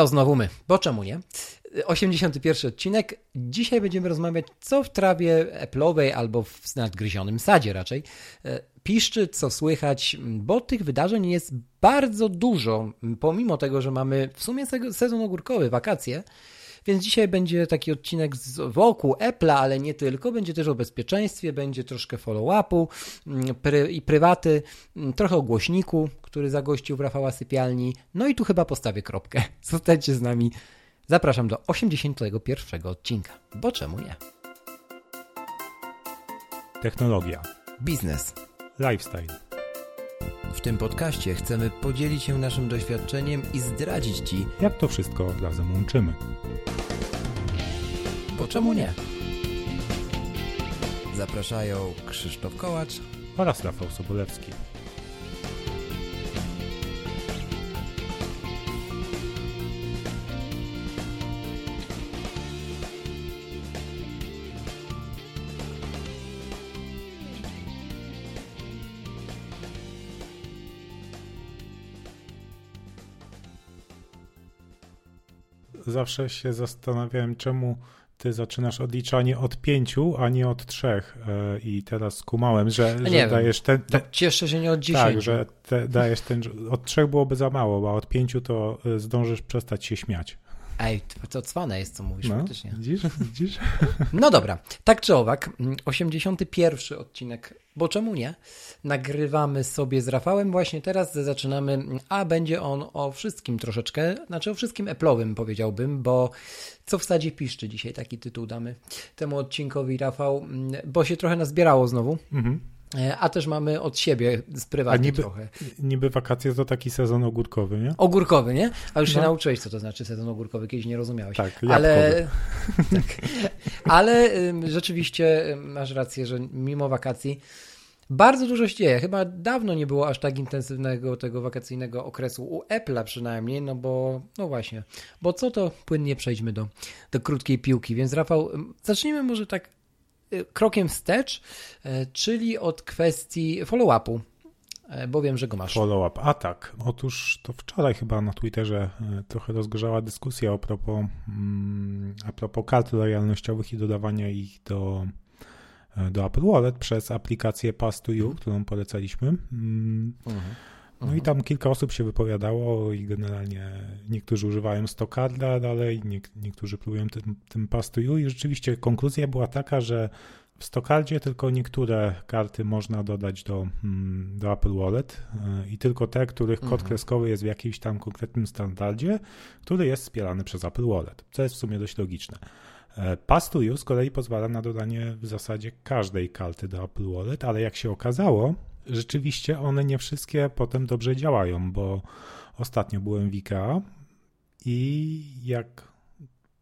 To znowu my, bo czemu nie? 81 odcinek. Dzisiaj będziemy rozmawiać, co w trawie Apple'owej albo w nadgryzionym sadzie raczej e, piszczy, co słychać, bo tych wydarzeń jest bardzo dużo, pomimo tego, że mamy w sumie sezon ogórkowy, wakacje. Więc dzisiaj będzie taki odcinek wokół Apple'a, ale nie tylko. Będzie też o bezpieczeństwie, będzie troszkę follow-upu pry, i prywaty, trochę o głośniku, który zagościł w Rafała Sypialni. No i tu chyba postawię kropkę. Zostańcie z nami. Zapraszam do 81 odcinka, bo czemu nie? Technologia. Biznes. Lifestyle. W tym podcaście chcemy podzielić się naszym doświadczeniem i zdradzić Ci, jak to wszystko razem łączymy. Bo czemu nie? Zapraszają Krzysztof Kołacz oraz Rafał Sobolewski. Zawsze się zastanawiałem, czemu ty zaczynasz odliczanie od pięciu, a nie od trzech. E, I teraz skumałem, że, że dajesz ten, ten. Cieszę się nie od dziesięciu. Tak, że te, dajesz ten. Od trzech byłoby za mało, a od pięciu to e, zdążysz przestać się śmiać. Ej, to cwane jest, co mówisz no, faktycznie. Widzisz, widzisz? No dobra, tak czy owak, 81 odcinek, bo czemu nie? Nagrywamy sobie z Rafałem właśnie teraz, zaczynamy, a będzie on o wszystkim troszeczkę, znaczy o wszystkim Apple'owym powiedziałbym, bo co w sadzie piszczy dzisiaj, taki tytuł damy temu odcinkowi, Rafał, bo się trochę nazbierało znowu. Mhm. E, a też mamy od siebie z prywatnie niby, trochę. Niby wakacje to taki sezon ogórkowy, nie? Ogórkowy, nie? A już no. się nauczyłeś, co to znaczy sezon ogórkowy, kiedyś nie rozumiałeś. Tak, ale, tak. ale rzeczywiście masz rację, że mimo wakacji bardzo dużo się dzieje. Chyba dawno nie było aż tak intensywnego tego wakacyjnego okresu u Apple'a przynajmniej, no bo no właśnie. Bo co to płynnie przejdźmy do, do krótkiej piłki. Więc Rafał, zacznijmy może tak Y, krokiem wstecz, y, czyli od kwestii follow-upu y, bo wiem, że go masz. Follow-up, a tak. Otóż to wczoraj chyba na Twitterze trochę rozgorzała dyskusja a propos, mm, a propos kart lojalnościowych i dodawania ich do, do Apple Wallet przez aplikację Pass to You, mhm. którą polecaliśmy. Mm. Mhm. No i tam kilka osób się wypowiadało i generalnie niektórzy używają Stockarda dalej, nie, niektórzy próbują tym, tym pastuju i rzeczywiście konkluzja była taka, że w Stockardzie tylko niektóre karty można dodać do, mm, do Apple Wallet e, i tylko te, których kod mhm. kreskowy jest w jakimś tam konkretnym standardzie, który jest wspierany przez Apple Wallet, co jest w sumie dość logiczne. E, Pass to z kolei pozwala na dodanie w zasadzie każdej karty do Apple Wallet, ale jak się okazało, rzeczywiście one nie wszystkie potem dobrze działają, bo ostatnio byłem w IKEA i jak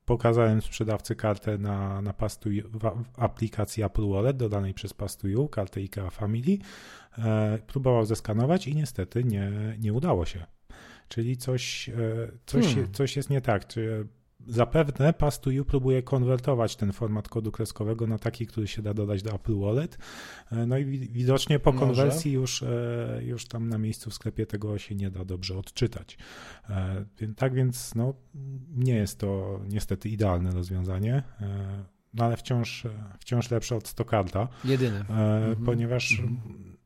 pokazałem sprzedawcy kartę na, na Pastu, w aplikacji Apple Wallet dodanej przez Pastuju, kartę IKEA Family, e, próbował zeskanować i niestety nie, nie udało się. Czyli coś, e, coś, hmm. coś jest nie tak. Czy Zapewne Pass2U próbuje konwertować ten format kodu kreskowego na taki, który się da dodać do Apple Wallet. E, no i widocznie po konwersji już, e, już tam na miejscu w sklepie tego się nie da dobrze odczytać. E, tak więc no, nie jest to niestety idealne rozwiązanie no ale wciąż, wciąż lepsze od Stockarda. Jedyne. Mhm. Ponieważ mhm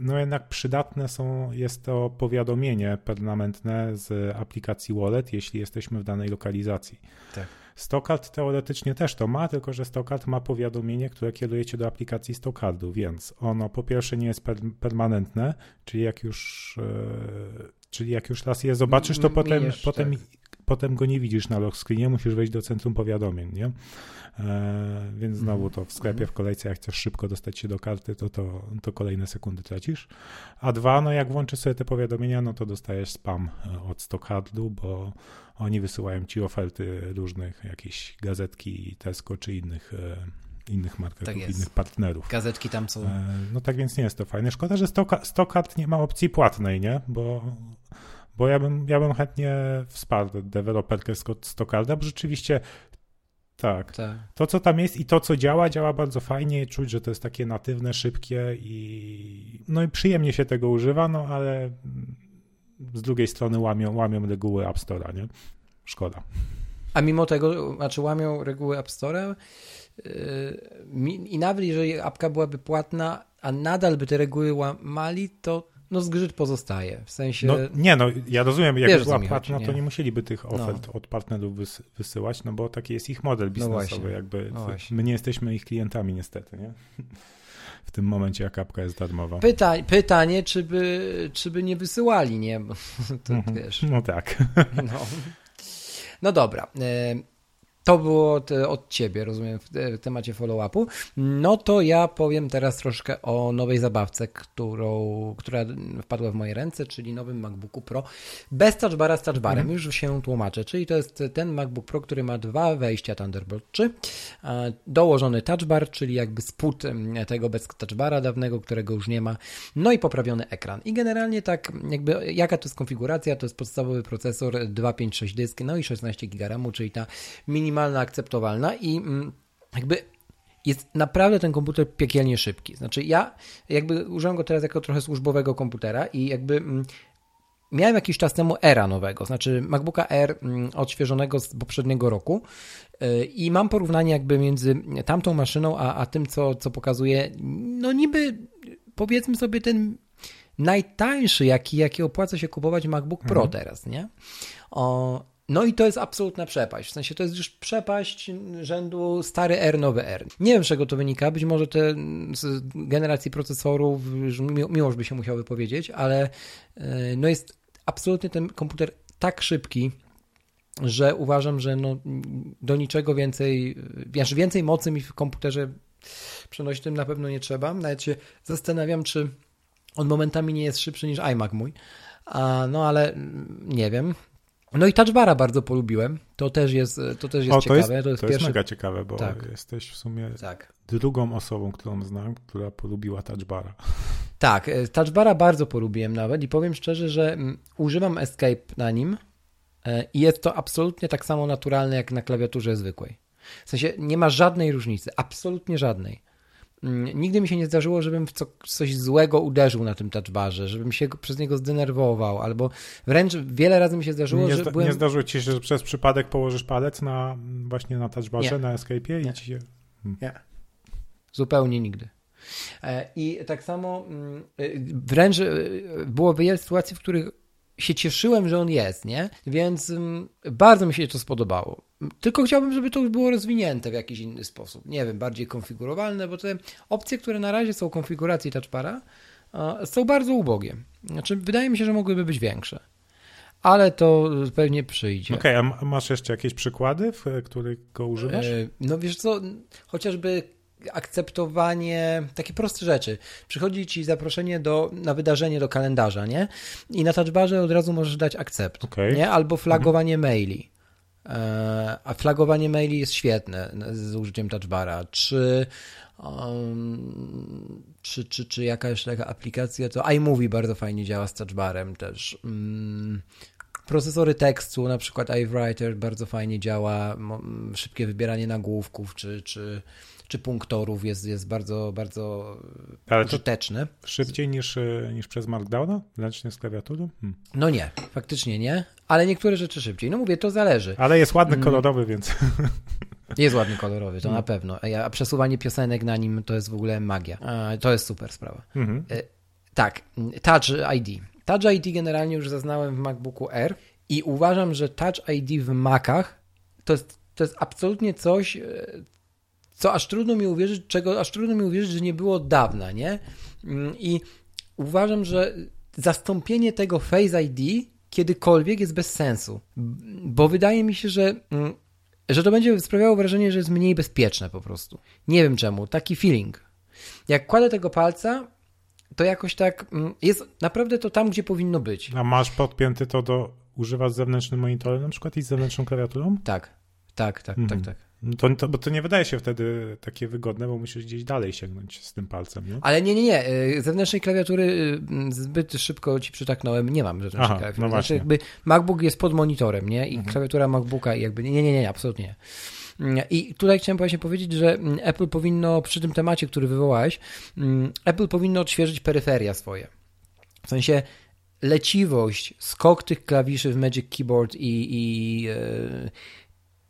no jednak przydatne są, jest to powiadomienie permanentne z aplikacji Wallet, jeśli jesteśmy w danej lokalizacji. Tak. Stockard teoretycznie też to ma, tylko że Stockard ma powiadomienie, które kierujecie do aplikacji Stockardu, więc ono po pierwsze nie jest per permanentne, czyli jak już, e, czyli jak już raz je zobaczysz, to potem, potem, tak. Potem go nie widzisz na lock screenie, musisz wejść do centrum powiadomień, nie? E, więc znowu to w sklepie, w kolejce, jak chcesz szybko dostać się do karty, to, to, to kolejne sekundy tracisz. A dwa, no jak włączysz sobie te powiadomienia, no to dostajesz spam e, od Stockhandlu, bo oni wysyłają ci oferty różnych, jakieś gazetki Tesco czy innych e, innych marketów, tak innych partnerów. Gazetki tam są. No tak więc nie jest to fajne. Szkoda, że Stockard nie ma opcji płatnej, nie? Bo bo ja bym, ja bym chętnie wsparł deweloperkę Stockarda, bo rzeczywiście tak. tak. To, co tam jest i to, co działa, działa bardzo fajnie. Czuć, że to jest takie natywne, szybkie i no i przyjemnie się tego używa, no ale z drugiej strony łamią, łamią reguły App Store'a, nie? szkoda. A mimo tego, znaczy łamią reguły App Store'a yy, i nawet jeżeli apka byłaby płatna, a nadal by te reguły łamali, to no zgrzyt pozostaje. W sensie. No, nie, no ja rozumiem, jak Wiesz, była płatna, chodzi, to nie? musieliby tych ofert od partnerów wys wysyłać, no bo taki jest ich model biznesowy, właśnie. jakby No właśnie. my nie jesteśmy ich klientami niestety, nie? W tym momencie jak apka jest darmowa. Pyta pytanie, czy by, czy by nie wysyłali, nie? Bo to Mhm. wiesz. No tak. No, no dobra. To było od ciebie, rozumiem, w te- w temacie follow-upu. No to ja powiem teraz troszkę o nowej zabawce, którą, która wpadła w moje ręce, czyli nowym MacBooku Pro bez touchbara z touchbarem. Już się tłumaczę. Czyli to jest ten MacBook Pro, który ma dwa wejścia Thunderbolt 3, e, dołożony touchbar, czyli jakby spód tego bez touchbara dawnego, którego już nie ma, no i poprawiony ekran. I generalnie tak jakby jaka to jest konfiguracja, to jest podstawowy procesor 256 dysk, no i 16 GB czyli ta minimalna akceptowalna i mm, jakby jest naprawdę ten komputer piekielnie szybki. Znaczy ja jakby używam go teraz jako trochę służbowego komputera i jakby mm, miałem jakiś czas temu era nowego, znaczy MacBooka Air mm, odświeżonego z poprzedniego roku yy, i mam porównanie jakby między tamtą maszyną, a, a tym, co, co pokazuje, no niby powiedzmy sobie ten najtańszy, jaki, jaki opłaca się kupować MacBook Pro teraz, nie? O, no i to jest absolutna przepaść. W sensie to jest już przepaść rzędu stary R, nowy R. Nie wiem, z czego to wynika. Być może te z generacji procesorów, już mi- miło, żeby się musiały powiedzieć, ale e, no jest absolutnie ten komputer tak szybki, że uważam, że no, do niczego więcej, wiesz, więcej mocy mi w komputerze przenosić tym na pewno nie trzeba. Nawet się zastanawiam, czy on momentami nie jest szybszy niż iMac mój. A, no ale mm, nie wiem. No i touchbara bardzo polubiłem. To też jest, to też jest o, to ciekawe. jest, to jest to jest pierwszy. mega ciekawe, bo Tak. jesteś w sumie Tak. drugą osobą, którą znam, która polubiła touchbara. Tak, e, touchbara bardzo polubiłem nawet i powiem szczerze, że mm, używam Escape na nim e, i jest to absolutnie tak samo naturalne jak na klawiaturze zwykłej. W sensie nie ma żadnej różnicy, absolutnie żadnej. Mm, Nigdy mi się nie zdarzyło, żebym w co, coś złego uderzył na tym touchbarze, żebym się przez niego zdenerwował, albo wręcz wiele razy mi się zdarzyło, Nie, że zda, byłem... nie zdarzyło ci się, że przez przypadek położysz palec na właśnie na touchbarze, na escape'ie Nie. i ci się... Nie. Zupełnie nigdy. E, I tak samo mm, y, wręcz y, było wiele sytuacji, w których się cieszyłem, że on jest, nie? Więc mm, bardzo mi się to spodobało. Tylko chciałbym, żeby to było rozwinięte w jakiś inny sposób. Nie wiem, bardziej konfigurowalne, bo te opcje, które na razie są konfiguracji touchbara, a, są bardzo ubogie. Znaczy, wydaje mi się, że mogłyby być większe. Ale to pewnie przyjdzie. Okej, a m- masz jeszcze jakieś przykłady, w których go używasz? E, No wiesz co, chociażby akceptowanie, takie proste rzeczy. Przychodzi ci zaproszenie do, na wydarzenie do kalendarza, nie? I na touchbarze od razu możesz dać akcept, Okej. nie? Albo flagowanie maili. E, A flagowanie maili jest świetne z użyciem touchbara. Czy, um, czy, czy, czy jakaś taka aplikacja, to iMovie bardzo fajnie działa z touchbarem też. Mm, Procesory tekstu, na przykład iWriter bardzo fajnie działa, szybkie wybieranie nagłówków czy, czy, czy punktorów jest, jest bardzo, bardzo Ale to użyteczne. szybciej niż, e, niż przez Markdowna? Ręcznie z klawiatury? Hmm. No nie, faktycznie nie, ale niektóre rzeczy szybciej. No mówię, to zależy. Ale jest ładny, Mm. kolorowy, więc... Jest ładny kolorowy, to Mm. na pewno. A przesuwanie piosenek na nim to jest w ogóle magia. To jest super sprawa. Mhm. Tak, Touch ID. Touch ID generalnie już zaznałem w MacBooku Air i uważam, że Touch ID w Macach to jest, to jest absolutnie coś, e, co aż trudno mi uwierzyć, czego aż trudno mi uwierzyć, że nie było od dawna, nie? Mm, I uważam, że zastąpienie tego Face ID kiedykolwiek jest bez sensu, bo wydaje mi się, że mm, że to będzie sprawiało wrażenie, że jest mniej bezpieczne po prostu. Nie wiem czemu, taki feeling. Jak kładę tego palca, to jakoś tak mm, jest naprawdę to tam, gdzie powinno być. A masz podpięty to do... Używasz zewnętrznym monitorem na przykład i z zewnętrzną klawiaturą? Tak, tak, tak, Mhm. tak, tak. No To, to, bo to nie wydaje się wtedy takie wygodne, bo musisz gdzieś dalej sięgnąć z tym palcem, nie? Ale nie, nie, nie. y, Zewnętrznej klawiatury y, zbyt szybko ci przytaknąłem. Nie mam zewnętrznej Aha, klawiatury. no znaczy, jakby MacBook jest pod monitorem, nie? I Mhm. klawiatura MacBooka i jakby nie, nie, nie, nie, absolutnie nie. Mm, I tutaj chciałem właśnie powiedzieć, że mm, Apple powinno przy tym temacie, który wywołałeś, mm, Apple powinno odświeżyć peryferia swoje. W sensie leciwość, skok tych klawiszy w Magic Keyboard i, i, e,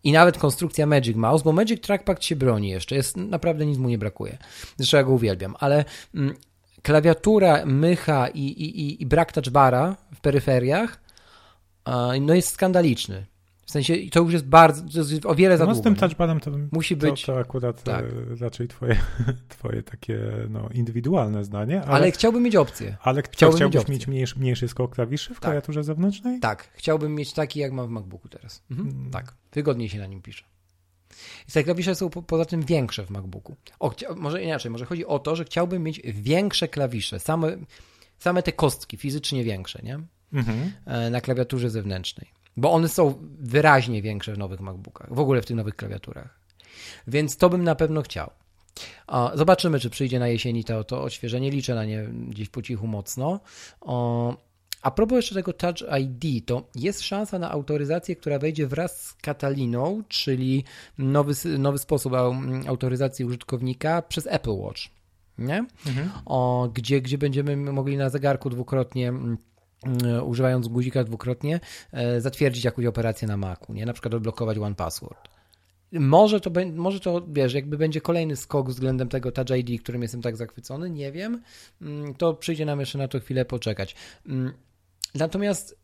i nawet konstrukcja Magic Mouse, bo Magic Trackpad się broni jeszcze, jest naprawdę nic mu nie brakuje. Zresztą ja go uwielbiam, ale mm, klawiatura, mycha i, i, i brak touchbara w peryferiach no jest skandaliczny. W sensie to już jest bardzo, to jest o wiele za no, długo. z tym touchbarem to musi to, być. To akurat tak. E, raczej twoje, twoje takie no, indywidualne zdanie. Ale, ale chciałbym mieć opcję. Ale chciałbym chciałbyś mieć, mieć mniejszy, mniejszy skok klawiszy w tak. klawiaturze zewnętrznej? Tak, chciałbym mieć taki, jak mam w MacBooku teraz. Mhm. Hmm. Tak, wygodniej się na nim pisze. I te klawisze są po, poza tym większe w MacBooku. O, może inaczej, może chodzi o to, że chciałbym mieć większe klawisze, same, same te kostki fizycznie większe, nie? Mhm. E, na klawiaturze zewnętrznej. Bo one są wyraźnie większe w nowych MacBookach, w ogóle w tych nowych klawiaturach. Więc to bym na pewno chciał. Zobaczymy, czy przyjdzie na jesieni to, to odświeżenie. Liczę na nie gdzieś po cichu mocno. A propos jeszcze tego Touch ID, to jest szansa na autoryzację, która wejdzie wraz z Kataliną, czyli nowy, nowy sposób autoryzacji użytkownika przez Apple Watch. Nie? Mhm. O, gdzie, gdzie będziemy mogli na zegarku dwukrotnie E, używając guzika dwukrotnie, e, zatwierdzić jakąś operację na Macu, nie? Na przykład odblokować One Password. Może to, może to, wiesz, jakby będzie kolejny skok względem tego Touch ID, którym jestem tak zachwycony, nie wiem, mm, to przyjdzie nam jeszcze na to chwilę poczekać. Mm, natomiast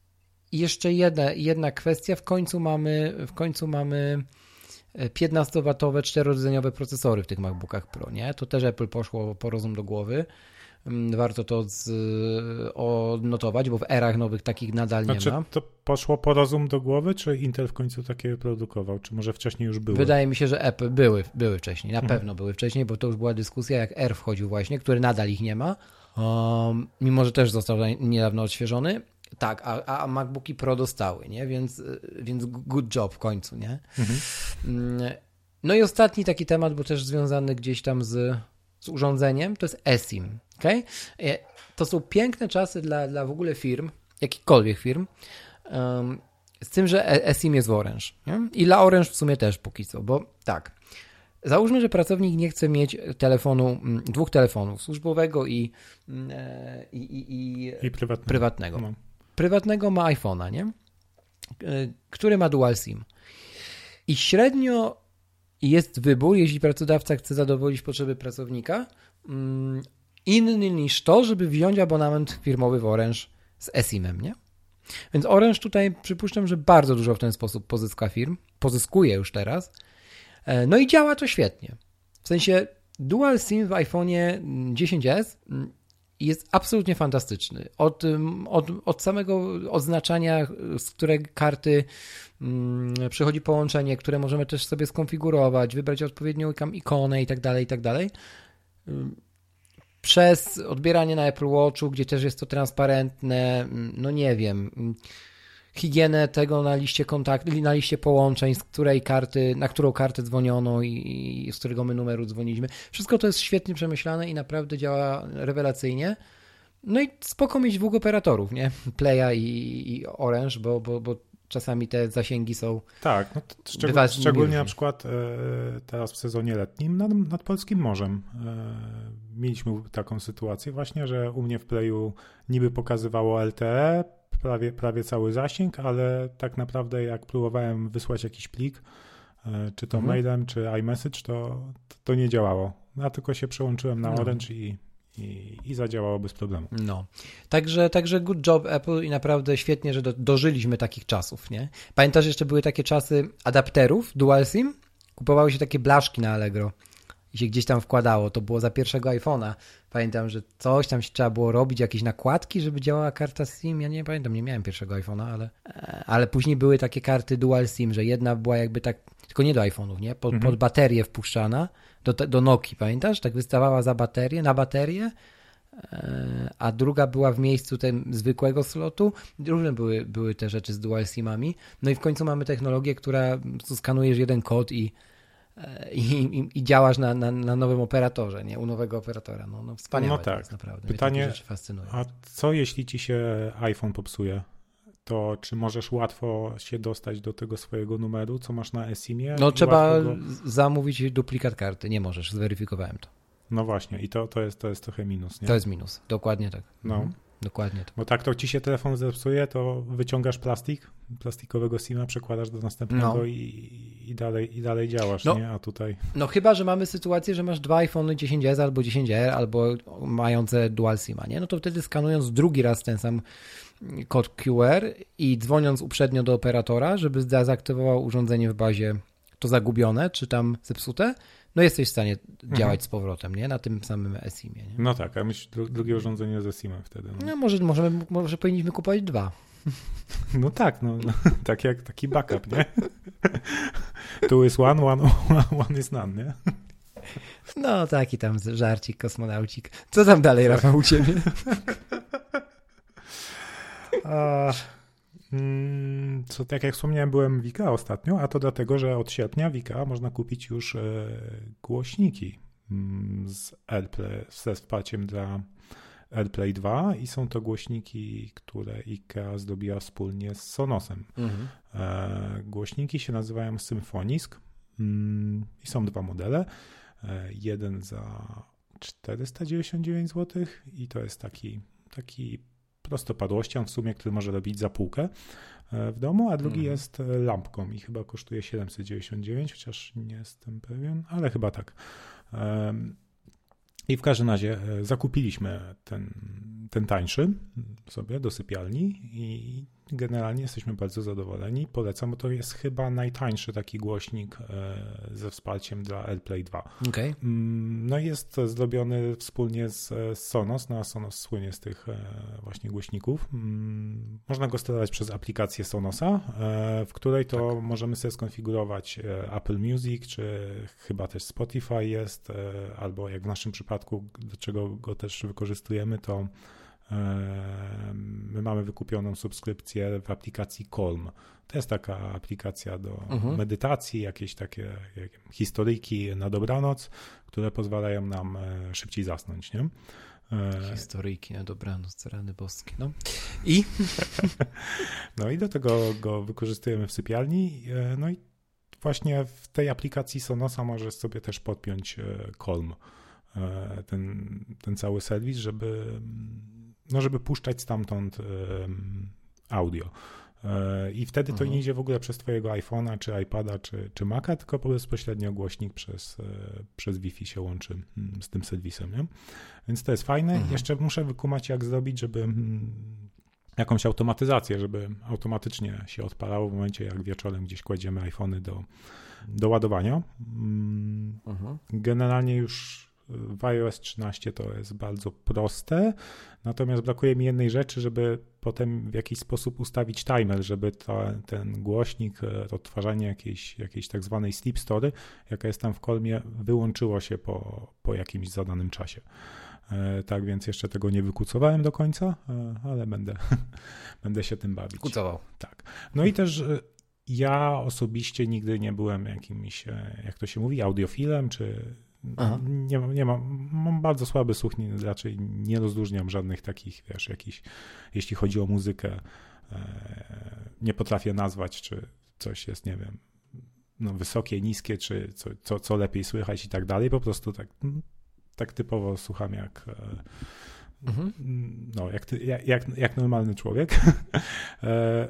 jeszcze jedna, jedna kwestia, w końcu mamy, w końcu mamy 15-watowe, e, czterodzeniowe procesory w tych MacBookach Pro, nie? To też Apple poszło po rozum do głowy. Mm, warto to z, odnotować, bo w erach nowych takich nadal znaczy, nie ma. to poszło po rozum do głowy, czy Intel w końcu takie produkował? Czy może wcześniej już były? Wydaje mi się, że Apple były, były wcześniej, na mhm. pewno były wcześniej, bo to już była dyskusja, jak R wchodził właśnie, który nadal ich nie ma, um, mimo że też został niedawno odświeżony. Tak, a, a MacBooki Pro dostały, nie? Więc, więc good job w końcu, nie? Mhm. Mm, no i ostatni taki temat, bo też związany gdzieś tam z, z urządzeniem, to jest eSIM. Okay? E, to są piękne czasy dla, dla w ogóle firm, jakichkolwiek firm, um, z tym, że e, eSIM jest w Orange. Nie? I dla Orange w sumie też póki co, bo tak. Załóżmy, że pracownik nie chce mieć telefonu, dwóch telefonów, służbowego i, e, i, i, i, I prywatnego. Prywatnego, no. prywatnego ma iPhone'a, nie? który ma dual SIM. I średnio jest wybór, jeśli pracodawca chce zadowolić potrzeby pracownika, inny niż to, żeby wziąć abonament firmowy w Orange z eSIM-em, nie? Więc Orange tutaj przypuszczam, że bardzo dużo w ten sposób pozyska firm, pozyskuje już teraz. E, no i działa to świetnie. W sensie Dual SIM w iPhone'ie 10s jest absolutnie fantastyczny. Od, od, od samego oznaczania, z której karty mm, przychodzi połączenie, które możemy też sobie skonfigurować, wybrać odpowiednią ikonę i tak dalej, i tak dalej przez odbieranie na Apple Watchu, gdzie też jest to transparentne, mm, no nie wiem, mm, higienę tego na liście kontakt, na liście połączeń, z której karty, na którą kartę dzwoniono i, i z którego my numeru dzwoniliśmy. Wszystko to jest świetnie przemyślane i naprawdę działa rewelacyjnie. No i spoko mieć dwóch operatorów, nie? Playa i, i Orange, bo, bo, bo czasami te zasięgi są. Tak, no szczególnie, na przykład e, teraz w sezonie letnim nad, nad Polskim Morzem e, mieliśmy taką sytuację właśnie, że u mnie w Playu niby pokazywało LTE, prawie, prawie cały zasięg, ale tak naprawdę jak próbowałem wysłać jakiś plik, e, czy to mhm. mailem, czy iMessage, to, to nie działało. Ja tylko się przełączyłem na no. Orange i i, i zadziałało bez problemu. No. Także, także good job Apple i naprawdę świetnie, że do, dożyliśmy takich czasów, nie? Pamiętasz, jeszcze były takie czasy adapterów Dual SIM? Kupowały się takie blaszki na Allegro i się gdzieś tam wkładało. To było za pierwszego iPhone'a. Pamiętam, że coś tam się trzeba było robić, jakieś nakładki, żeby działała karta SIM. Ja nie pamiętam, nie miałem pierwszego iPhone'a, ale, ale później były takie karty Dual SIM, że jedna była jakby tak, tylko nie do iPhone'ów, nie? Pod, mhm. pod baterię wpuszczana do, do Noki, pamiętasz? Tak wystawała za baterię, na baterię, e, a druga była w miejscu tym zwykłego slotu. Różne były, były te rzeczy z dual simami. No i w końcu mamy technologię, która skanujesz jeden kod i, e, i, i, i działasz na, na, na, nowym operatorze, nie? U nowego operatora. No, no wspaniałe no tak. jest naprawdę. Pytanie, a co jeśli ci się iPhone popsuje? To czy możesz łatwo się dostać do tego swojego numeru, co masz na eSIM-ie? No trzeba go... zamówić duplikat karty, nie możesz, zweryfikowałem to. No właśnie i to, to, jest, to jest trochę minus, nie? To jest minus, dokładnie tak. No. Mhm. dokładnie. To. Bo tak to ci się telefon zepsuje, to wyciągasz plastik, plastikowego SIMa, przekładasz do następnego no. i, i, dalej, i dalej działasz, no, nie? A tutaj... No chyba, że mamy sytuację, że masz dwa iPhony 10s albo 10R, albo mające dual SIMa, nie? No to wtedy skanując drugi raz ten sam kod QR i dzwoniąc uprzednio do operatora, żeby dezaktywował urządzenie w bazie to zagubione, czy tam zepsute, no jesteś w stanie mhm. działać z powrotem, nie? Na tym samym eSIM-ie. Nie? No tak, a myśl drugie urządzenie ze SIM-em wtedy. No, no może, może, może powinniśmy kupować dwa. No tak, no, no tak jak taki backup, nie? Tu jest one, one, one is none, nie? No taki tam żarcik, kosmonaucik. Co tam dalej, Rafał, u ciebie? A, mm, co tak jak wspomniałem, byłem Wika ostatnio, a to dlatego, że od sierpnia Wika można kupić już e, głośniki mm, z AirPlay, ze wsparciem dla AirPlay 2 i są to głośniki, które IKEA zdobiła wspólnie z Sonosem. Mhm. E, głośniki się nazywają Symfonisk mm, i są dwa modele. E, jeden za 499 zł i to jest taki, taki prostopadłością w sumie, który może robić za półkę e, w domu, a drugi mhm. jest lampką i chyba kosztuje 799, chociaż nie jestem pewien, ale chyba tak. I w każdym razie e, zakupiliśmy ten, ten tańszy sobie do sypialni i generalnie jesteśmy bardzo zadowoleni. Polecam, bo to jest chyba najtańszy taki głośnik e, ze wsparciem dla AirPlay 2. Okay. Mm, no jest zrobiony wspólnie z Sonos, no a Sonos słynie z tych e, właśnie głośników. Mm, można go sterować przez aplikację Sonosa, e, w której to tak. możemy sobie skonfigurować Apple Music, czy chyba też Spotify jest, albo jak w naszym przypadku, do czego go też wykorzystujemy, to My mamy wykupioną subskrypcję w aplikacji Calm. To jest taka aplikacja do mhm. medytacji, jakieś takie jak, historyjki na dobranoc, które pozwalają nam e, szybciej zasnąć. Nie? E, historyjki na dobranoc, rany boskie. No i? no i do tego go wykorzystujemy w sypialni. E, no i właśnie w tej aplikacji Sonosa możesz sobie też podpiąć Calm, ten, ten cały serwis, żeby no żeby puszczać stamtąd audio. E, I wtedy to mhm. nie idzie w ogóle przez twojego iPhone'a, czy iPada, czy, czy Maca, tylko bezpośrednio głośnik przez, e, przez Wi-Fi się łączy mm, z tym serwisem. Nie? Więc to jest fajne. Mhm. Jeszcze muszę wykumać, jak zrobić, żeby mm, jakąś automatyzację, żeby automatycznie się odpalało w momencie, jak wieczorem gdzieś kładziemy iPhony do, do ładowania. Mm, mhm. Generalnie już w iOS 13 to jest bardzo proste, natomiast brakuje mi jednej rzeczy, żeby potem w jakiś sposób ustawić timer, żeby ten głośnik, e, odtwarzanie jakiejś, jakiejś tak zwanej sleep story, jaka jest tam w kolmie, wyłączyło się po, po jakimś zadanym czasie. E, tak więc jeszcze tego nie wykucowałem do końca, e, ale będę, będę się tym bawić. Kucował. Tak. No i też ja osobiście nigdy nie byłem jakimś, jak to się mówi, audiofilem, czy nie mam, nie mam, mam bardzo słaby słuch, nie, raczej nie rozróżniam żadnych takich, wiesz, jakichś, jeśli chodzi o muzykę, e, nie potrafię nazwać, czy coś jest, nie wiem, no, wysokie, niskie, czy co, co, co lepiej słychać i tak dalej, po prostu tak, tak typowo słucham jak e, Mhm. No, jak, ty, jak, jak, normalny człowiek. E,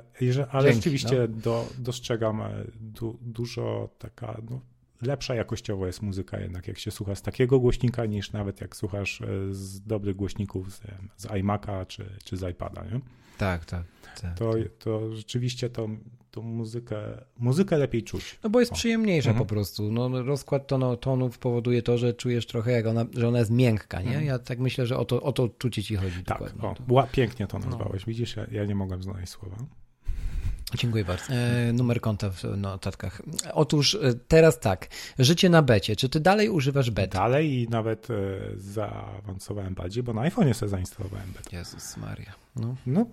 ale Dzięki, rzeczywiście no. do, dostrzegam du, dużo taka no, lepsza jakościowo jest muzyka jednak, jak się słucha z takiego głośnika, niż nawet jak słuchasz e, z dobrych głośników z, z iMac'a czy, czy z iPada, nie? Tak, tak. tak to, tak. to rzeczywiście tą, tą muzykę, muzykę lepiej czuć. No bo jest o. przyjemniejsza mhm. po prostu. No, rozkład tono, tonów powoduje to, że czujesz trochę jak ona, że ona jest miękka, nie? Mhm. Ja tak myślę, że o to, o to czucie ci chodzi. Tak, o, to. pięknie to nazwałeś. No. Widzisz, ja, ja nie mogłem znaleźć słowa. Dziękuję bardzo. E, numer konta w notatkach. Otóż e, teraz tak, życie na becie. Czy ty dalej używasz beta? Dalej i nawet e, zaawansowałem bardziej, bo na iPhone'ie sobie zainstalowałem beta. Jezus Maria. No. no.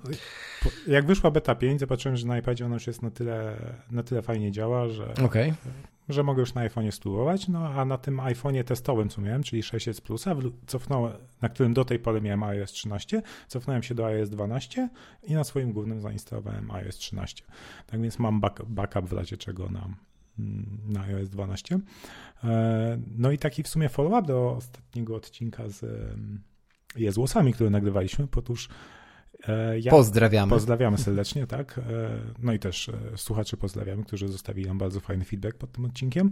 jak wyszła beta 5, zobaczyłem, że na iPadzie ona już jest na tyle, na tyle fajnie działa, że okay że mogę już na iPhone'ie spróbować, no a na tym iPhone'ie testowym, co miałem, czyli 6s Plusa, cofnąłem, na którym do tej pory miałem iOS 13, cofnąłem się do iOS 12 i na swoim głównym zainstalowałem iOS 13. Tak więc mam back, backup w razie czego na, na iOS 12. E, no i taki w sumie follow-up do ostatniego odcinka z Jezłosami, który nagrywaliśmy. Otóż ja pozdrawiamy. Pozdrawiamy serdecznie, tak. E, no i też e, słuchaczy pozdrawiamy, którzy zostawili nam bardzo fajny feedback pod tym odcinkiem.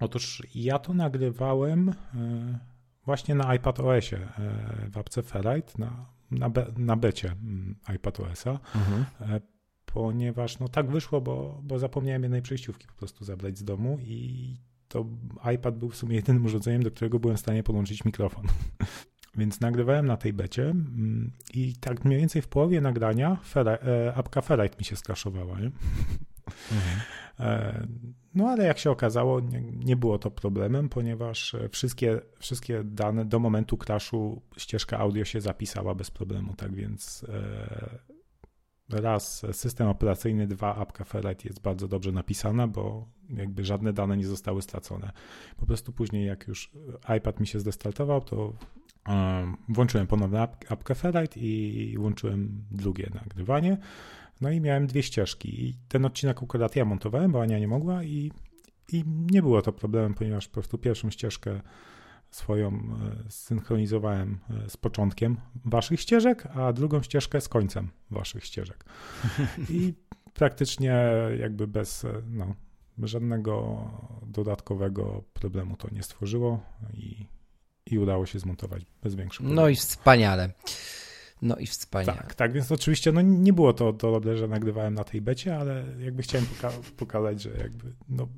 Otóż ja to nagrywałem właśnie na iPad OS-ie w apce Ferrite, na, na, be, na becie mm, iPad OS-a, mhm. ponieważ no tak wyszło, bo, bo zapomniałem jednej przejściówki po prostu zabrać z domu i to iPad był w sumie jedynym urządzeniem, do którego byłem w stanie podłączyć mikrofon. Więc nagrywałem na tej becie mm, i tak mniej więcej w połowie nagrania Ferrite, apka Ferrite mi się skraszowała. Nie? Mhm. E, no ale jak się okazało, nie, nie, było to problemem, ponieważ wszystkie, wszystkie dane do momentu crashu ścieżka audio się zapisała bez problemu, tak więc e, raz system operacyjny, dwa apka Ferrite jest bardzo dobrze napisana, bo jakby żadne dane nie zostały stracone. Po prostu później jak już iPad mi się zdestartował, to Włączyłem ponownie apkę Ferrite i włączyłem drugie nagrywanie. No i miałem dwie ścieżki. I ten odcinek akurat ja montowałem, bo Ania nie mogła i, i nie było to problemem, ponieważ po prostu pierwszą ścieżkę swoją e, synchronizowałem e, z początkiem waszych ścieżek, a drugą ścieżkę z końcem waszych ścieżek. I praktycznie jakby bez e, no, żadnego dodatkowego problemu to nie stworzyło i i udało się zmontować bez większych problemów. No i wspaniale. No i wspaniale. Tak, tak, więc oczywiście no, nie było to dobre, że nagrywałem na tej becie, ale jakby chciałem poka- pokazać, że jakby no,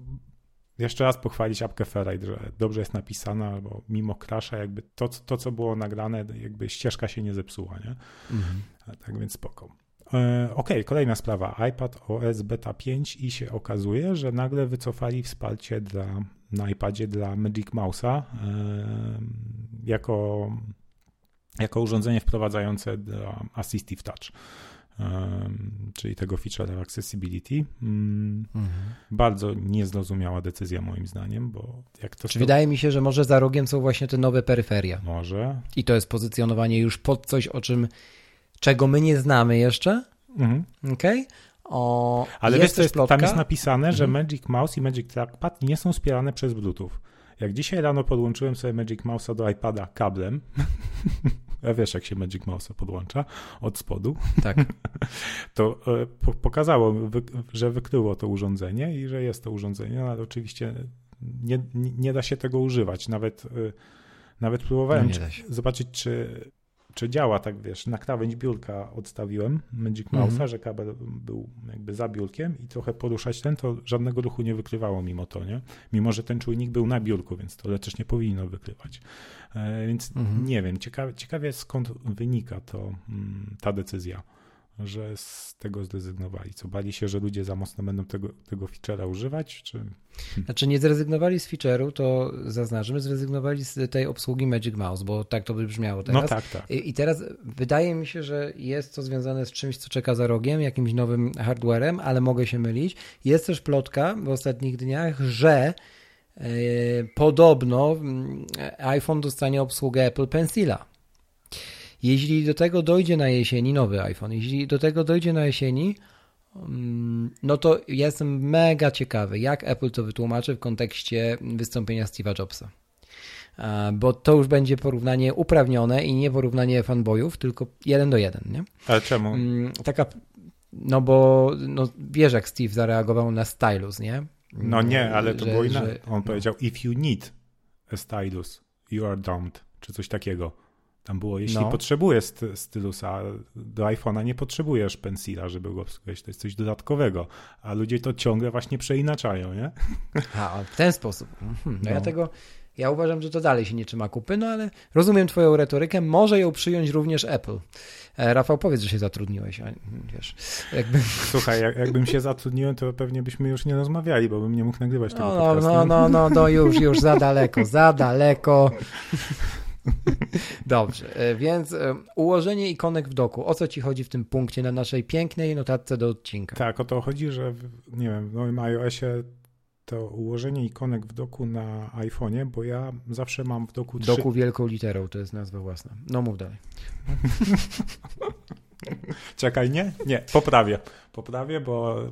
jeszcze raz pochwalić apkę Ferrite, że dobrze jest napisana, albo mimo crasha jakby to, to, co było nagrane, jakby ścieżka się nie zepsuła, nie? Mhm. Tak więc spoko. E, ok, kolejna sprawa. iPad OS Beta 5 i się okazuje, że nagle wycofali wsparcie dla na iPadzie dla Magic Mouse'a jako, jako urządzenie wprowadzające dla Assistive Touch. czyli tego feature accessibility. Mm, mhm. Bardzo niezrozumiała decyzja moim zdaniem, bo jak to... Czy wydaje mi się, że może za rogiem są właśnie te nowe peryferia. Może. I to jest pozycjonowanie już pod coś, o czym, czego my nie znamy jeszcze. Mhm. Okej? Okay? O, Ale jest wiesz, jest, tam jest napisane, że mhm. Magic Mouse i Magic Trackpad nie są wspierane przez Bluetooth. Jak dzisiaj rano podłączyłem sobie Magic Mouse'a do iPada kablem, a wiesz jak się Magic Mouse'a podłącza od spodu, tak. to e, pokazało, że wykryło to urządzenie i że jest to urządzenie, no ale oczywiście nie, nie da się tego używać. Nawet, e, nawet próbowałem no zobaczyć, czy czy działa, tak wiesz, na krawędź biurka odstawiłem Magic Mouse'a, mhm. że kabel był jakby za biurkiem i trochę poruszać ten, to żadnego ruchu nie wykrywało mimo to, nie? Mimo, że ten czujnik był na biurku, więc to też nie powinno wykrywać. E, więc mhm. nie wiem, ciekawie, ciekawie skąd wynika to, mm, ta decyzja że z tego zrezygnowali? Co bali się, że ludzie za mocno będą tego, tego feature'a używać? Czy... Znaczy nie zrezygnowali z feature'u, to zaznaczymy, zrezygnowali z tej obsługi Magic Mouse, bo tak to by brzmiało teraz. No tak, tak. I, I teraz wydaje mi się, że jest to związane z czymś, co czeka za rogiem, jakimś nowym hardwarem, ale mogę się mylić. Jest też plotka w ostatnich dniach, że yy, podobno yy, iPhone dostanie obsługę Apple Pencila. Jeśli do tego dojdzie na jesieni, nowy iPhone, jeśli do tego dojdzie na jesieni, mm, no to jestem mega ciekawy, jak Apple to wytłumaczy w kontekście wystąpienia Steve'a Jobsa. Bo to już będzie porównanie uprawnione i nie porównanie fanboyów, tylko jeden do jeden, nie? Ale czemu? Mm, taka, no bo no, wiesz, jak Steve zareagował na stylus, nie? No nie, ale to że, było inaczej. On no. powiedział, if you need a stylus, you are dumb, czy coś takiego. Tam było, jeśli no. potrzebujesz stylusa do iPhone'a, nie potrzebujesz pensila, żeby go obsługiwać. To jest coś dodatkowego, a ludzie to ciągle właśnie przeinaczają, nie? A, w ten sposób. Mhm. No, no. ja tego, ja uważam, że to dalej się nie trzyma kupy, no ale rozumiem twoją retorykę, może ją przyjąć również Apple. E, Rafał, powiedz, że się zatrudniłeś, a, wiesz, jakby... Słuchaj, jak, jakbym się zatrudnił, to pewnie byśmy już nie rozmawiali, bo bym nie mógł nagrywać tego no, podcastu. No, no, no, no, już, już, za daleko, za daleko. Dobrze, e, więc e, ułożenie ikonek w doku. O co ci chodzi w tym punkcie na naszej pięknej notatce do odcinka? Tak, o to chodzi, że w, nie wiem, w nowym iOSie to ułożenie ikonek w doku na iPhone'ie, bo ja zawsze mam w doku trzy... Doku wielką literą, to jest nazwa własna. No mów dalej. Czekaj, nie? Nie, poprawię. Poprawię, bo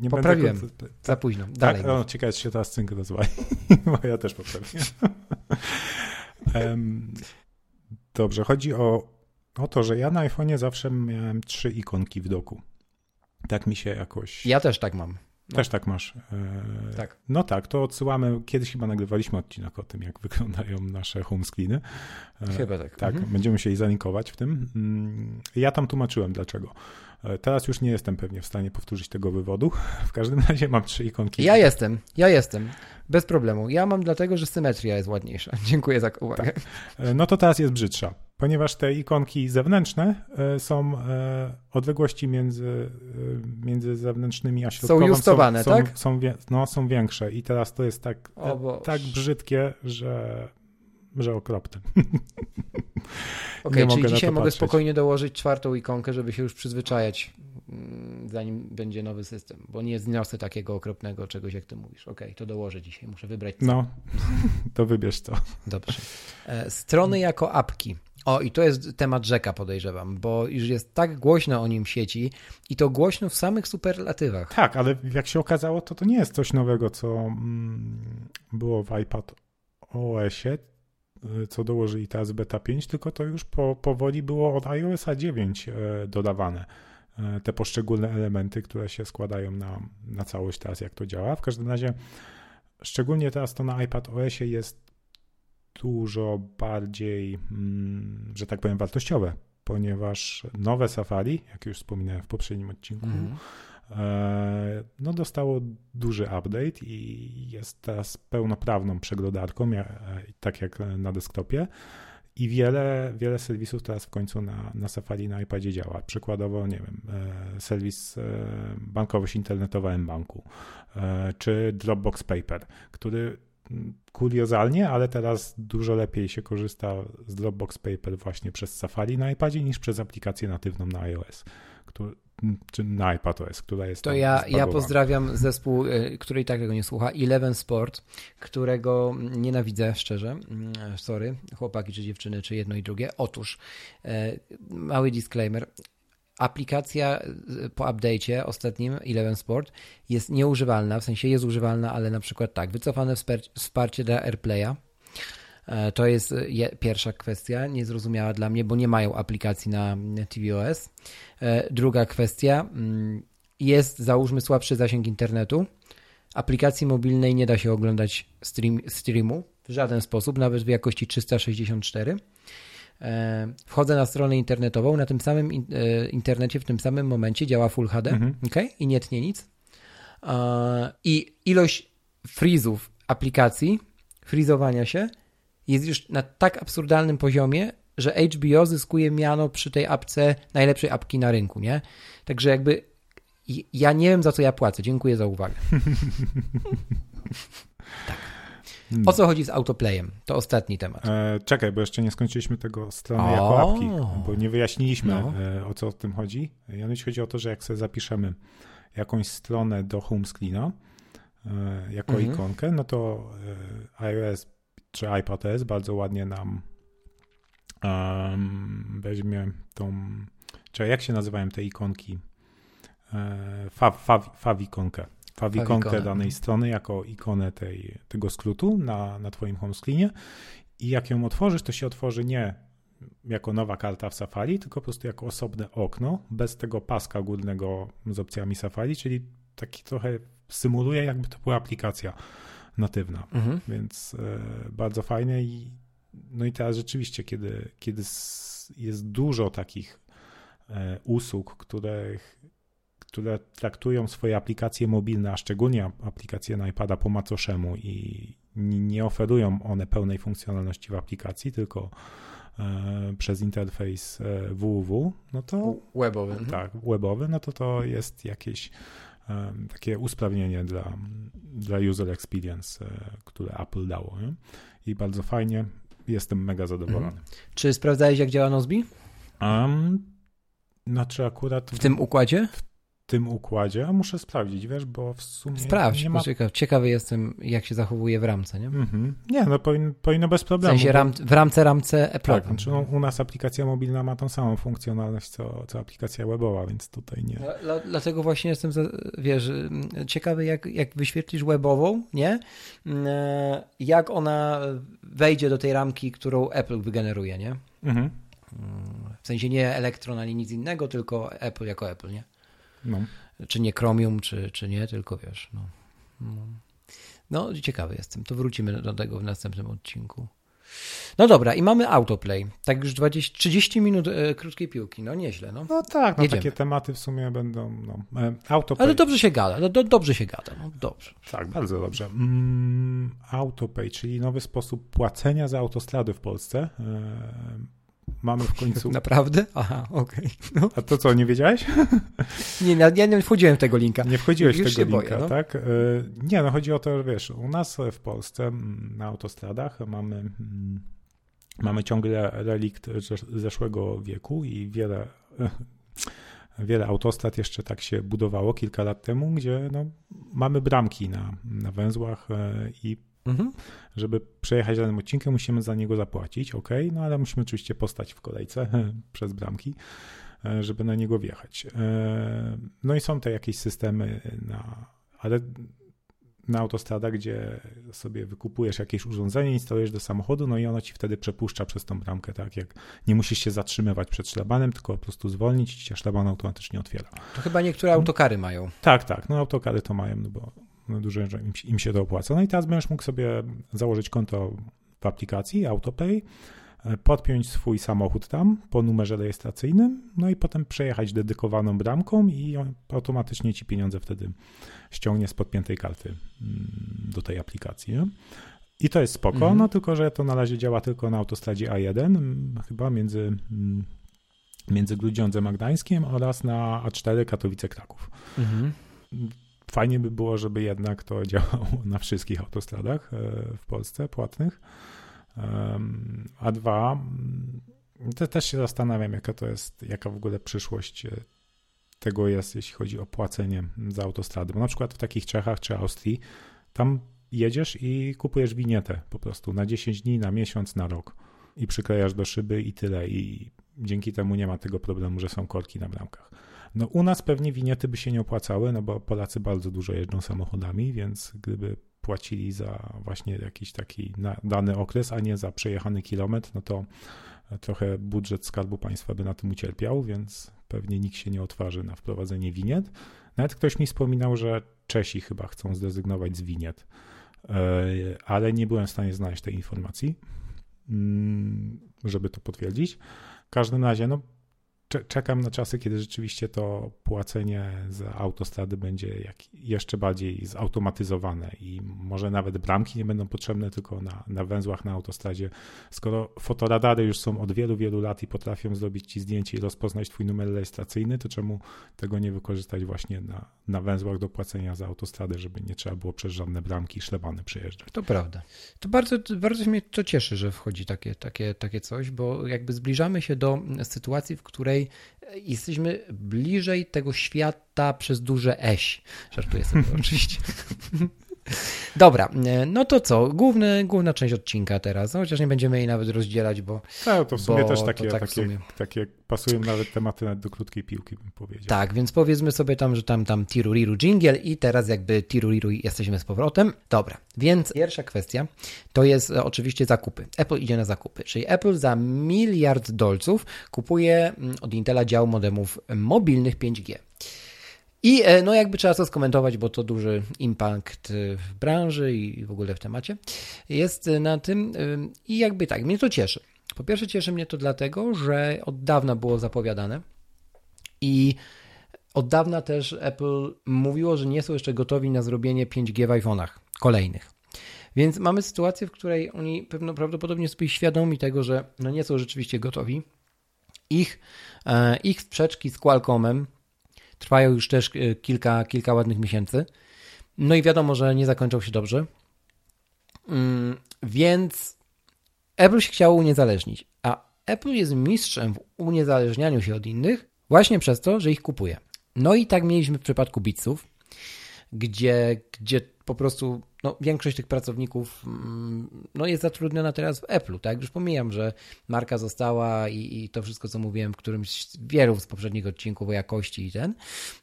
nie Poprawiłem. będę... Za późno. Tak? Dalej. Tak? O, ciekawe, czy się teraz synk rozwali. bo ja też poprawię. Dobrze, chodzi o o to, że ja na iPhone'ie zawsze miałem trzy ikonki w doku. Tak mi się jakoś... Ja też tak mam. Też tak masz. E, tak. No tak, to odsyłamy. Kiedyś chyba nagrywaliśmy odcinek o tym, jak wyglądają nasze home screeny. E, chyba tak. Tak, mhm. będziemy się i zalinkować w tym. Mm, ja tam tłumaczyłem dlaczego. E, teraz już nie jestem pewnie w stanie powtórzyć tego wywodu. W każdym razie mam trzy ikonki. Ja jestem, ja jestem. Bez problemu. Ja mam dlatego, że symetria jest ładniejsza. Dziękuję za uwagę. Tak. No to teraz jest brzydsza ponieważ te ikonki zewnętrzne e, są e, odległości między, e, między zewnętrznymi a środkową są justowane, są, tak? Są, no, są większe i teraz to jest tak, tak brzydkie, że, że okropne. Okej, okay, czyli dzisiaj mogę spokojnie dołożyć czwartą ikonkę, żeby się już przyzwyczajać, mm, zanim będzie nowy system, bo nie zniosę takiego okropnego czegoś, jak ty mówisz. Okej, okay, to dołożę dzisiaj, muszę wybrać. Co. No, to wybierz to. Dobrze. Strony jako apki. O, i to jest temat rzeka, podejrzewam, bo już jest tak głośno o nim w sieci i to głośno w samych superlatywach. Tak, ale jak się okazało, to to nie jest coś nowego, co mm, było w iPad OS-ie, co dołożyli teraz beta 5, tylko to już po, powoli było od iOSa 9 e, dodawane. E, te poszczególne elementy, które się składają na, na całość teraz, jak to działa. W każdym razie, szczególnie teraz to na iPad OSie jest dużo bardziej, mm, że tak powiem, wartościowe, ponieważ nowe Safari, jak już wspominałem w poprzednim odcinku, mm. No dostało duży update i jest teraz pełnoprawną przeglądarką, tak jak na desktopie. I wiele, wiele serwisów teraz w końcu na, na Safari na iPadzie działa. Przykładowo, nie wiem, e, serwis bankowość internetowa mBanku, czy Dropbox Paper, który kuriozalnie, ale teraz dużo lepiej się korzysta z Dropbox Paper właśnie przez Safari na iPadzie niż przez aplikację natywną na iOS, czy na iPadOS, która jest To ja, ja pozdrawiam zespół, y, który i tak tego nie słucha, Eleven Sport, którego nienawidzę szczerze, mm, sorry, chłopaki czy dziewczyny, czy jedno i drugie. Otóż, y, mały disclaimer, aplikacja y, po update'cie ostatnim Eleven Sport jest nieużywalna, w sensie jest używalna, ale na przykład tak, wycofane wsparcie dla AirPlaya. E, to jest y, pierwsza kwestia, niezrozumiała dla mnie, bo nie mają aplikacji na tvOS. E, druga kwestia, mm, jest załóżmy słabszy zasięg internetu. Aplikacji mobilnej nie da się oglądać stream, streamu w żaden sposób, nawet w jakości 364. E, wchodzę na stronę internetową, na tym samym e, internecie w tym samym momencie działa Full HD mhm. okay? i nie tnie nic. E, I ilość frizów aplikacji, frizowania się jest już na tak absurdalnym poziomie, że HBO zyskuje miano przy tej apce najlepszej apki na rynku, nie? Także jakby ja nie wiem za co ja płacę. Dziękuję za uwagę. tak. Hmm. O co chodzi z autoplayem? To ostatni temat. E, czekaj, bo jeszcze nie skończyliśmy tego strony o. jako apki, bo nie wyjaśniliśmy no. e, o co o tym chodzi. Mianowicie chodzi o to, że jak sobie zapiszemy jakąś stronę do home screena e, jako mhm. ikonkę, no to e, iOS czy iPadOS bardzo ładnie nam um, weźmie tą, czy jak się nazywają te ikonki? E, fav ikonkę fawikonkę. Danej strony jako ikonę tej, tego skrótu na, na twoim home screenie. I jak ją otworzysz, to się otworzy nie jako nowa karta w Safari, tylko po prostu jako osobne okno, bez tego paska górnego z opcjami Safari, czyli taki trochę symuluje, jakby to była aplikacja natywna. Mhm. Więc e, bardzo fajne i no i teraz rzeczywiście, kiedy, kiedy jest dużo takich e, usług, których które traktują swoje aplikacje mobilne, a szczególnie aplikacje na iPada po macoszemu i nie oferują one pełnej funkcjonalności w aplikacji, tylko e, przez interfejs www, no to webowy. Mhm. Tak, webowy, no to to jest jakieś e, takie usprawnienie dla, dla user experience, e, które Apple dało. Nie? I bardzo fajnie, jestem mega zadowolony. Mhm. Czy sprawdzałeś, jak działa Nozbi? Um, znaczy akurat... W tym układzie? W tym układzie, a muszę sprawdzić, wiesz, bo w sumie. Sprawdź, nie ma... ciekawy, ciekawy jestem, jak się zachowuje w ramce, nie? Mm-hmm. Nie, no powin, powinno bez problemu. W sensie ram, w ramce, ramce Apple. Tak, znaczy no, u nas aplikacja mobilna ma tą samą funkcjonalność, co, co aplikacja webowa, więc tutaj nie. Dla, dlatego właśnie jestem, wiesz, ciekawy, jak, jak wyświetlisz webową, nie? E, jak ona wejdzie do tej ramki, którą Apple wygeneruje, nie? Mhm. Mm. W sensie nie Electron ani nic innego, tylko Apple jako Apple, nie? No. Czy nie Chromium, czy, czy nie, tylko wiesz, no. no. No, ciekawy jestem. To wrócimy do tego w następnym odcinku. No dobra, i mamy autoplay. Tak już 20, 30 minut e, krótkiej piłki. No nieźle, no. No tak, no Jedziemy. takie tematy w sumie będą. No, e, autopay. Ale dobrze się gada, do, dobrze się gada, no dobrze. Tak, bardzo dobrze. Mm, autopay, czyli nowy sposób płacenia za autostrady w Polsce. E, mamy w końcu. Naprawdę? Aha, okej. No. A to co, nie wiedziałeś? Nie, ja ja nie wchodziłem w tego linka. Nie wchodziłeś Już w tego linka, boję, no. tak? E, Nie, no chodzi o to, że wiesz, u nas w Polsce mm, na autostradach mamy, mm, mamy ciągle relikt zesz- zeszłego wieku i wiele, wiele autostrad jeszcze tak się budowało kilka lat temu, gdzie no, mamy bramki na, na węzłach e, i Mhm. żeby przejechać danym odcinkiem, musimy za niego zapłacić, ok, no ale musimy oczywiście postać w kolejce przez bramki, e, żeby na niego wjechać. E, No i są te jakieś systemy na, ale na autostradach, gdzie sobie wykupujesz jakieś urządzenie, instalujesz do samochodu, no i ono ci wtedy przepuszcza przez tą bramkę, tak jak nie musisz się zatrzymywać przed szlabanem, tylko po prostu zwolnić i się szlaban automatycznie otwiera. To chyba niektóre autokary mają. Tak, tak. No autokary to mają, no bo dużo że im, się- im się to opłaca. No i teraz będziesz mógł sobie założyć konto w aplikacji AutoPay, e, podpiąć swój samochód tam po numerze rejestracyjnym, no i potem przejechać dedykowaną bramką i automatycznie ci pieniądze wtedy ściągnie z podpiętej karty mm, do tej aplikacji. Nie? I to jest spoko, Mhm. no tylko, że to na razie działa tylko na autostradzie A1, mm, chyba między, między Grudziądzem a Gdańskiem oraz na A4 Katowice-Kraków. Mhm. Fajnie by było, żeby jednak to działało na wszystkich autostradach e, w Polsce płatnych. A dwa, mm, te, też się zastanawiam, jaka to jest, jaka w ogóle przyszłość e, tego jest, jeśli chodzi o płacenie za autostrady. Bo na przykład w takich Czechach czy Austrii, tam jedziesz i kupujesz winietę po prostu na 10 dni, na miesiąc, na rok i przyklejasz do szyby i tyle. I dzięki temu nie ma tego problemu, że są korki na bramkach. No u nas pewnie winiety by się nie opłacały, no bo Polacy bardzo dużo jeżdżą samochodami, więc gdyby płacili za właśnie jakiś taki dany okres, a nie za przejechany kilometr, no to trochę budżet Skarbu Państwa by na tym ucierpiał, więc pewnie nikt się nie otwarzy na wprowadzenie winiet. Nawet ktoś mi wspominał, że Czesi chyba chcą zrezygnować z winiet, E, ale nie byłem w stanie znaleźć tej informacji, mm, żeby to potwierdzić. W każdym razie, no czekam na czasy, kiedy rzeczywiście to płacenie za autostrady będzie jeszcze bardziej zautomatyzowane i może nawet bramki nie będą potrzebne tylko na, na węzłach na autostradzie. Skoro fotoradary już są od wielu, wielu lat i potrafią zrobić ci zdjęcie i rozpoznać twój numer rejestracyjny, to czemu tego nie wykorzystać właśnie na, na węzłach do płacenia za autostradę, żeby nie trzeba było przez żadne bramki i szlebany przejeżdżać. To prawda. To bardzo, bardzo mnie to cieszy, że wchodzi takie, takie, takie coś, bo jakby zbliżamy się do sytuacji, w której jesteśmy bliżej tego świata przez duże eś. Żartuję sobie oczywiście. Dobra, no to co? Główny, główna część odcinka teraz, no, chociaż nie będziemy jej nawet rozdzielać, bo Tak, to w sumie też takie, tak takie, sumie. takie pasują nawet tematy nawet do krótkiej piłki, bym powiedział. tak, więc powiedzmy sobie tam, że tam, tam tiruriru jingle i teraz jakby tiruriru jesteśmy z powrotem. Dobra, więc pierwsza kwestia to jest e, oczywiście zakupy. Apple idzie na zakupy, czyli Apple za miliard dolców kupuje mm, od Intela dział modemów mobilnych 5G. I e, no jakby trzeba to skomentować, bo to duży impact e, w branży i w ogóle w temacie jest e, na tym ym, i jakby tak, mnie to cieszy. Po pierwsze cieszy mnie to dlatego, że od dawna było zapowiadane i od dawna też Apple mówiło, że nie są jeszcze gotowi na zrobienie 5G w iPhone'ach kolejnych. Więc mamy sytuację, w której oni pewno prawdopodobnie są świadomi tego, że no nie są rzeczywiście gotowi. Ich, ich sprzeczki z Qualcommem trwają już też e, kilka, kilka ładnych miesięcy. No i wiadomo, że nie zakończą się dobrze. Mm, więc Apple się chciało uniezależnić, a Apple jest mistrzem w uniezależnianiu się od innych właśnie przez to, że ich kupuje. No i tak mieliśmy w przypadku Beatsów, gdzie, gdzie po prostu no, większość tych pracowników mm, no, jest zatrudniona teraz w Apple'u, tak? Już pomijam, że marka została i, i to wszystko, co mówiłem w którymś z wielu z poprzednich odcinków o jakości i ten,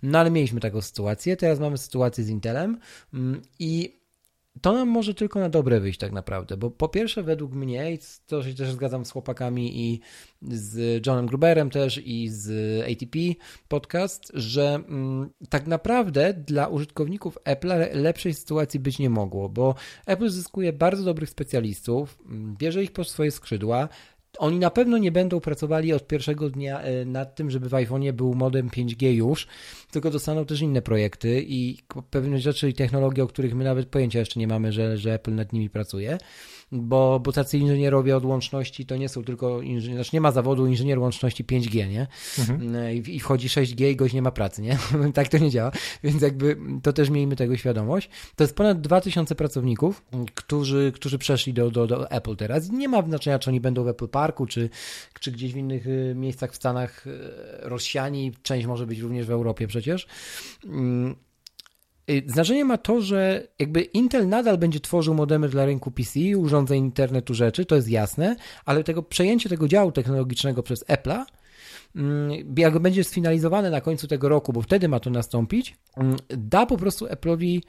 no ale mieliśmy taką sytuację. Teraz mamy sytuację z Intelem mm, i to nam może tylko na dobre wyjść tak naprawdę, bo po pierwsze według mnie, i to się też zgadzam z chłopakami i z Johnem Gruberem też i z ATP podcast, że mm, tak naprawdę dla użytkowników Apple lepszej sytuacji być nie mogło, bo Apple zyskuje bardzo dobrych specjalistów, mm, bierze ich pod swoje skrzydła, oni na pewno nie będą pracowali od pierwszego dnia e, nad tym, żeby w iPhone'ie był modem 5G już, tylko dostaną też inne projekty i pewne rzeczy i technologie, o których my nawet pojęcia jeszcze nie mamy, że, że Apple nad nimi pracuje bo, bo tacy inżynierowie od łączności to nie są tylko, inżynier, znaczy nie ma zawodu inżynier łączności 5G, nie? Mhm. E, I, I, wchodzi 6G i goś nie ma pracy, nie? tak to nie działa, więc jakby to też miejmy tego świadomość. To jest ponad 2000 pracowników, którzy, którzy przeszli do, do, do Apple teraz. Nie ma znaczenia, czy oni będą w Apple Parku, czy, czy gdzieś w innych e, miejscach w Stanach e, rozsiani, część może być również w Europie przecież. Mm, Y, znaczenie ma to, że jakby Intel nadal będzie tworzył modemy dla rynku PC, urządzeń internetu rzeczy, to jest jasne, ale tego przejęcie tego działu technologicznego przez Apple'a, mm, jak będzie sfinalizowane na końcu tego roku, bo wtedy ma to nastąpić, mm, da po prostu Apple'owi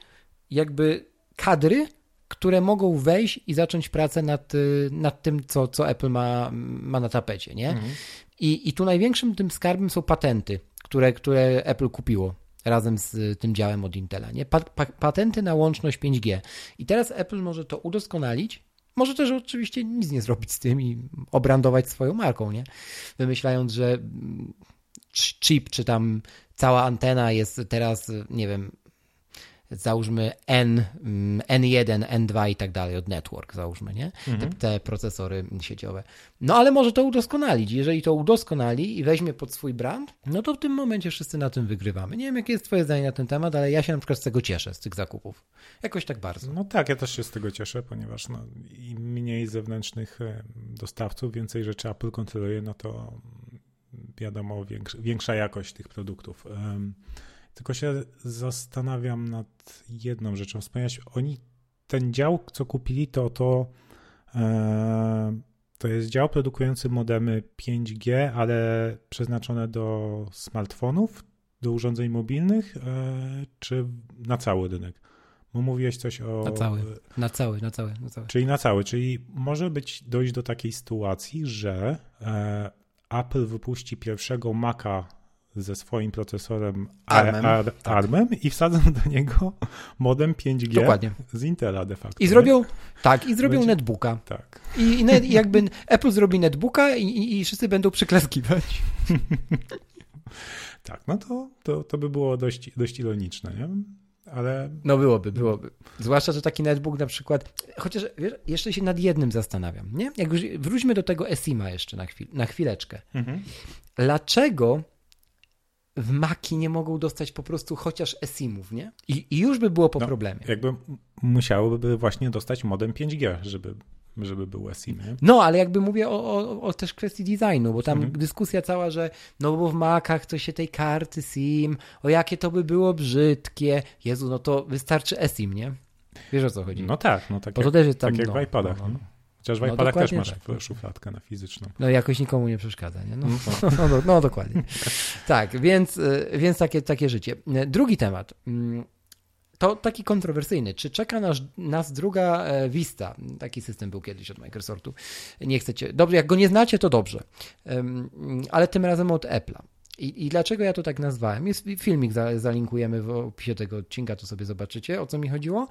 jakby kadry, które mogą wejść i zacząć pracę nad, y, nad tym, co, co Apple ma, ma na tapecie, nie? Mhm. I, I tu największym tym skarbem są patenty, które, które Apple kupiło razem z tym działem od Intela. Nie? Pa, pa, patenty na łączność 5G. I teraz Apple może to udoskonalić. Może też oczywiście nic nie zrobić z tym i obrandować swoją marką, nie? Wymyślając, że chip czy tam cała antena jest teraz, nie wiem, załóżmy N, N1, mm, N2 i tak dalej od network, załóżmy, nie? Mhm. Te, te, procesory sieciowe. No ale może to udoskonalić. Jeżeli to udoskonali i weźmie pod swój brand, no to w tym momencie wszyscy na tym wygrywamy. Nie wiem, jakie jest Twoje zdanie na ten temat, ale ja się na przykład z tego cieszę, z tych zakupów. Jakoś tak bardzo. No tak, ja też się z tego cieszę, ponieważ no, im mniej zewnętrznych e, dostawców, więcej rzeczy Apple kontroluje, no to wiadomo, większa jakość tych produktów. Um, tylko się zastanawiam nad jedną rzeczą. Wspomniałeś, oni ten dział, co kupili, to to, e, to jest dział produkujący modemy 5G, ale przeznaczone do smartfonów, do urządzeń mobilnych, e, czy na cały rynek? Bo mówiłeś coś o. Na cały, na cały, na cały. Na cały. Czyli na cały, czyli może być dojść do takiej sytuacji, że e, Apple wypuści pierwszego Maca ze swoim procesorem ARMem, Ar tak. ARMem i wsadzą do niego modem 5G Dokładnie. z Intela de facto. I zrobią, tak, i zrobią Będzie, netbooka. Tak. I, i jakby Apple zrobi netbooka i, i, i wszyscy będą przyklaskiwać. tak, no to, to, to by było dość, dość ironiczne, nie? Ale... No byłoby, byłoby. Zwłaszcza, że taki netbook na przykład, chociaż wiesz, jeszcze się nad jednym zastanawiam, nie? Jak już wróćmy do tego ESIMA jeszcze na, chwil, na chwileczkę. Mhm. Dlaczego w Maki nie mogą dostać po prostu chociaż eSIMów, nie? I, i już by było po no, problemie. Jakby musiałyby właśnie dostać modem 5G, żeby żeby był eSIM. Nie? No, ale jakby mówię o, o, o, też kwestii designu, bo tam mhm. dyskusja cała, że no bo w Macach to się tej karty SIM, o jakie to by było brzydkie. Jezu, no to wystarczy eSIM, nie? Wiesz o co chodzi? No tak, no tak, bo jak, to też jest tam, tak jak no, w iPadach. No, no. Chociaż w no, iPadach też masz tak. szufladkę na fizyczną. No jakoś nikomu nie przeszkadza, nie? No, no, no, no dokładnie. tak, więc, y, więc takie, takie życie. Drugi temat. Mm, to taki kontrowersyjny. Czy czeka nas, nas druga e, Vista? Taki system był kiedyś od Microsoftu. Nie chcecie. Dobrze, jak go nie znacie, to dobrze. Ale tym razem od Apple'a. I, I, dlaczego ja to tak nazwałem? Jest filmik, za, zalinkujemy w opisie tego odcinka, to sobie zobaczycie, o co mi chodziło.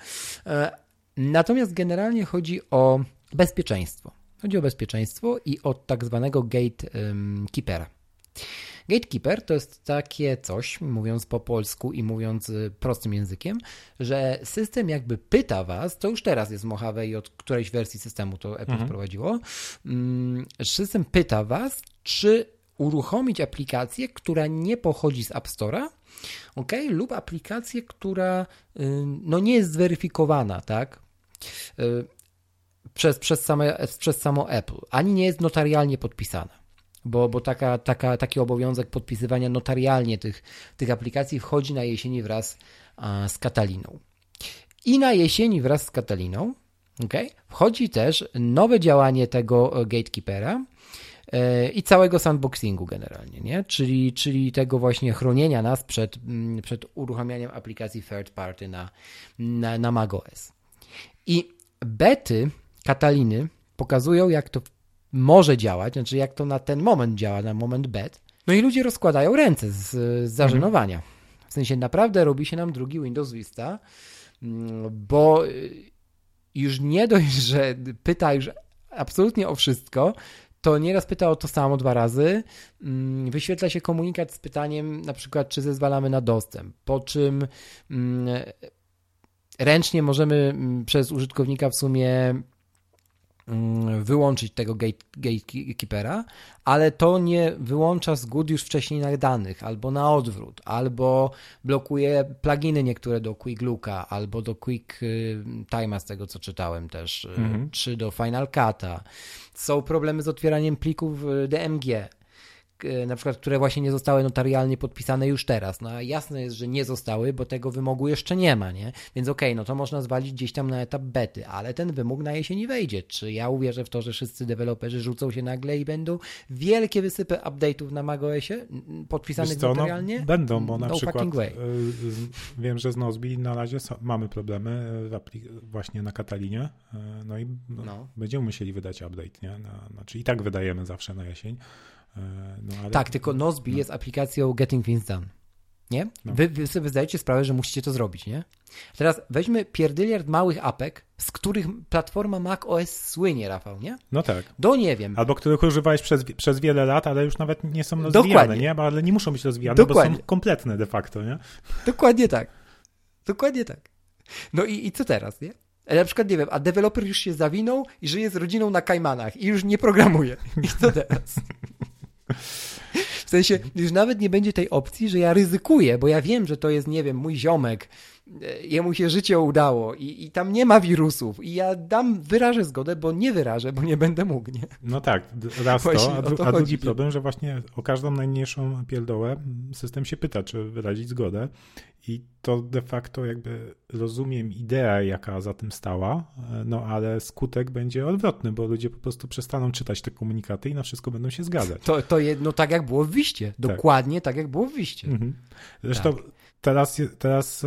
E, natomiast generalnie chodzi o bezpieczeństwo. Chodzi o bezpieczeństwo i o tak zwanego gatekeepera. Gatekeeper to jest takie coś, mówiąc po polsku i mówiąc y, prostym językiem, że system jakby pyta was, to już teraz jest Mojave i od którejś wersji systemu to Apple mhm. wprowadziło, mm, system pyta was, czy uruchomić aplikację, która nie pochodzi z App Store'a, ok, lub aplikację, która y, no, nie jest zweryfikowana, tak? Przez, przez, same, przez samo Apple, ani nie jest notarialnie podpisana. Bo, bo taka, taka, taki obowiązek podpisywania notarialnie tych, tych aplikacji wchodzi na jesieni wraz z Kataliną. I na jesieni wraz z Kataliną okay, wchodzi też nowe działanie tego gatekeepera, e, i całego sandboxingu generalnie, nie? Czyli, czyli tego właśnie chronienia nas przed, przed uruchamianiem aplikacji third party na, na, na macOS. I bety Kataliny pokazują, jak to może działać, znaczy jak to na ten moment działa, na moment bet. No i ludzie rozkładają ręce z, z zażenowania. W sensie naprawdę robi się nam drugi Windows Vista, mm, bo y, już nie dość, że pyta już absolutnie o wszystko, to nieraz pyta o to samo dwa razy. Mm, wyświetla się komunikat z pytaniem, na przykład, czy zezwalamy na dostęp, po czym mm, ręcznie możemy przez użytkownika w sumie wyłączyć tego gate, gatekeepera, ale to nie wyłącza zgód już wcześniej nadanych, albo na odwrót, albo blokuje pluginy niektóre do Quick Looka, albo do Quick y, Time'a z tego co czytałem też, y, mhm. czy do Final Cut'a. Są problemy z otwieraniem plików DMG. E, na przykład, które właśnie nie zostały notarialnie podpisane już teraz. No jasne jest, że nie zostały, bo tego wymogu jeszcze nie ma, nie? Więc okej, okay, no to można zwalić gdzieś tam na etap bety, ale ten wymóg na jesieni wejdzie. Czy ja uwierzę w to, że wszyscy deweloperzy rzucą się nagle i będą wielkie wysypy update'ów na macOSie podpisanych co, no, notarialnie? No, będą, bo na no przykład y, wiem, że z Nozbi na razie mamy problemy właśnie na Katalinie, no i no. będziemy musieli wydać update, nie? Na, znaczy i tak wydajemy zawsze na jesień. E, no, ale... Tak, tylko Nozbi no. jest aplikacją Getting Things Done. Nie? No. Wy, wy sobie zdajecie sprawę, że musicie to zrobić, nie? Teraz weźmy pierdyliard małych apek, z których platforma Mac OS słynie, Rafał, nie? No tak. Do nie wiem. Albo których używałeś przez, przez wiele lat, ale już nawet nie są rozwijane, Dokładnie. nie? Ale nie muszą być rozwijane, Dokładnie. bo są kompletne de facto, nie? Dokładnie tak. Dokładnie tak. No i, i co teraz, nie? Na przykład, nie wiem, a deweloper już się zawinął i żyje z rodziną na Kajmanach i już nie programuje. I co teraz? W sensie, już nawet nie będzie tej opcji, że ja ryzykuję, bo ja wiem, że to jest, nie wiem, mój ziomek, e, jemu się życie udało i, i tam nie ma wirusów i ja dam, wyrażę zgodę, bo nie wyrażę, bo nie będę mógł, nie? No tak, raz to, a, to a drugi problem, że właśnie o każdą najmniejszą pierdołę system się pyta, czy wyrazić zgodę i to de facto jakby rozumiem ideę, jaka za tym stała, no ale skutek będzie odwrotny, bo ludzie po prostu przestaną czytać te komunikaty i na wszystko będą się zgadzać. To, to jedno tak jak było w Wiście. Tak. Dokładnie tak, tak jak było w Wiście. Mhm. Zresztą tak. teraz, teraz,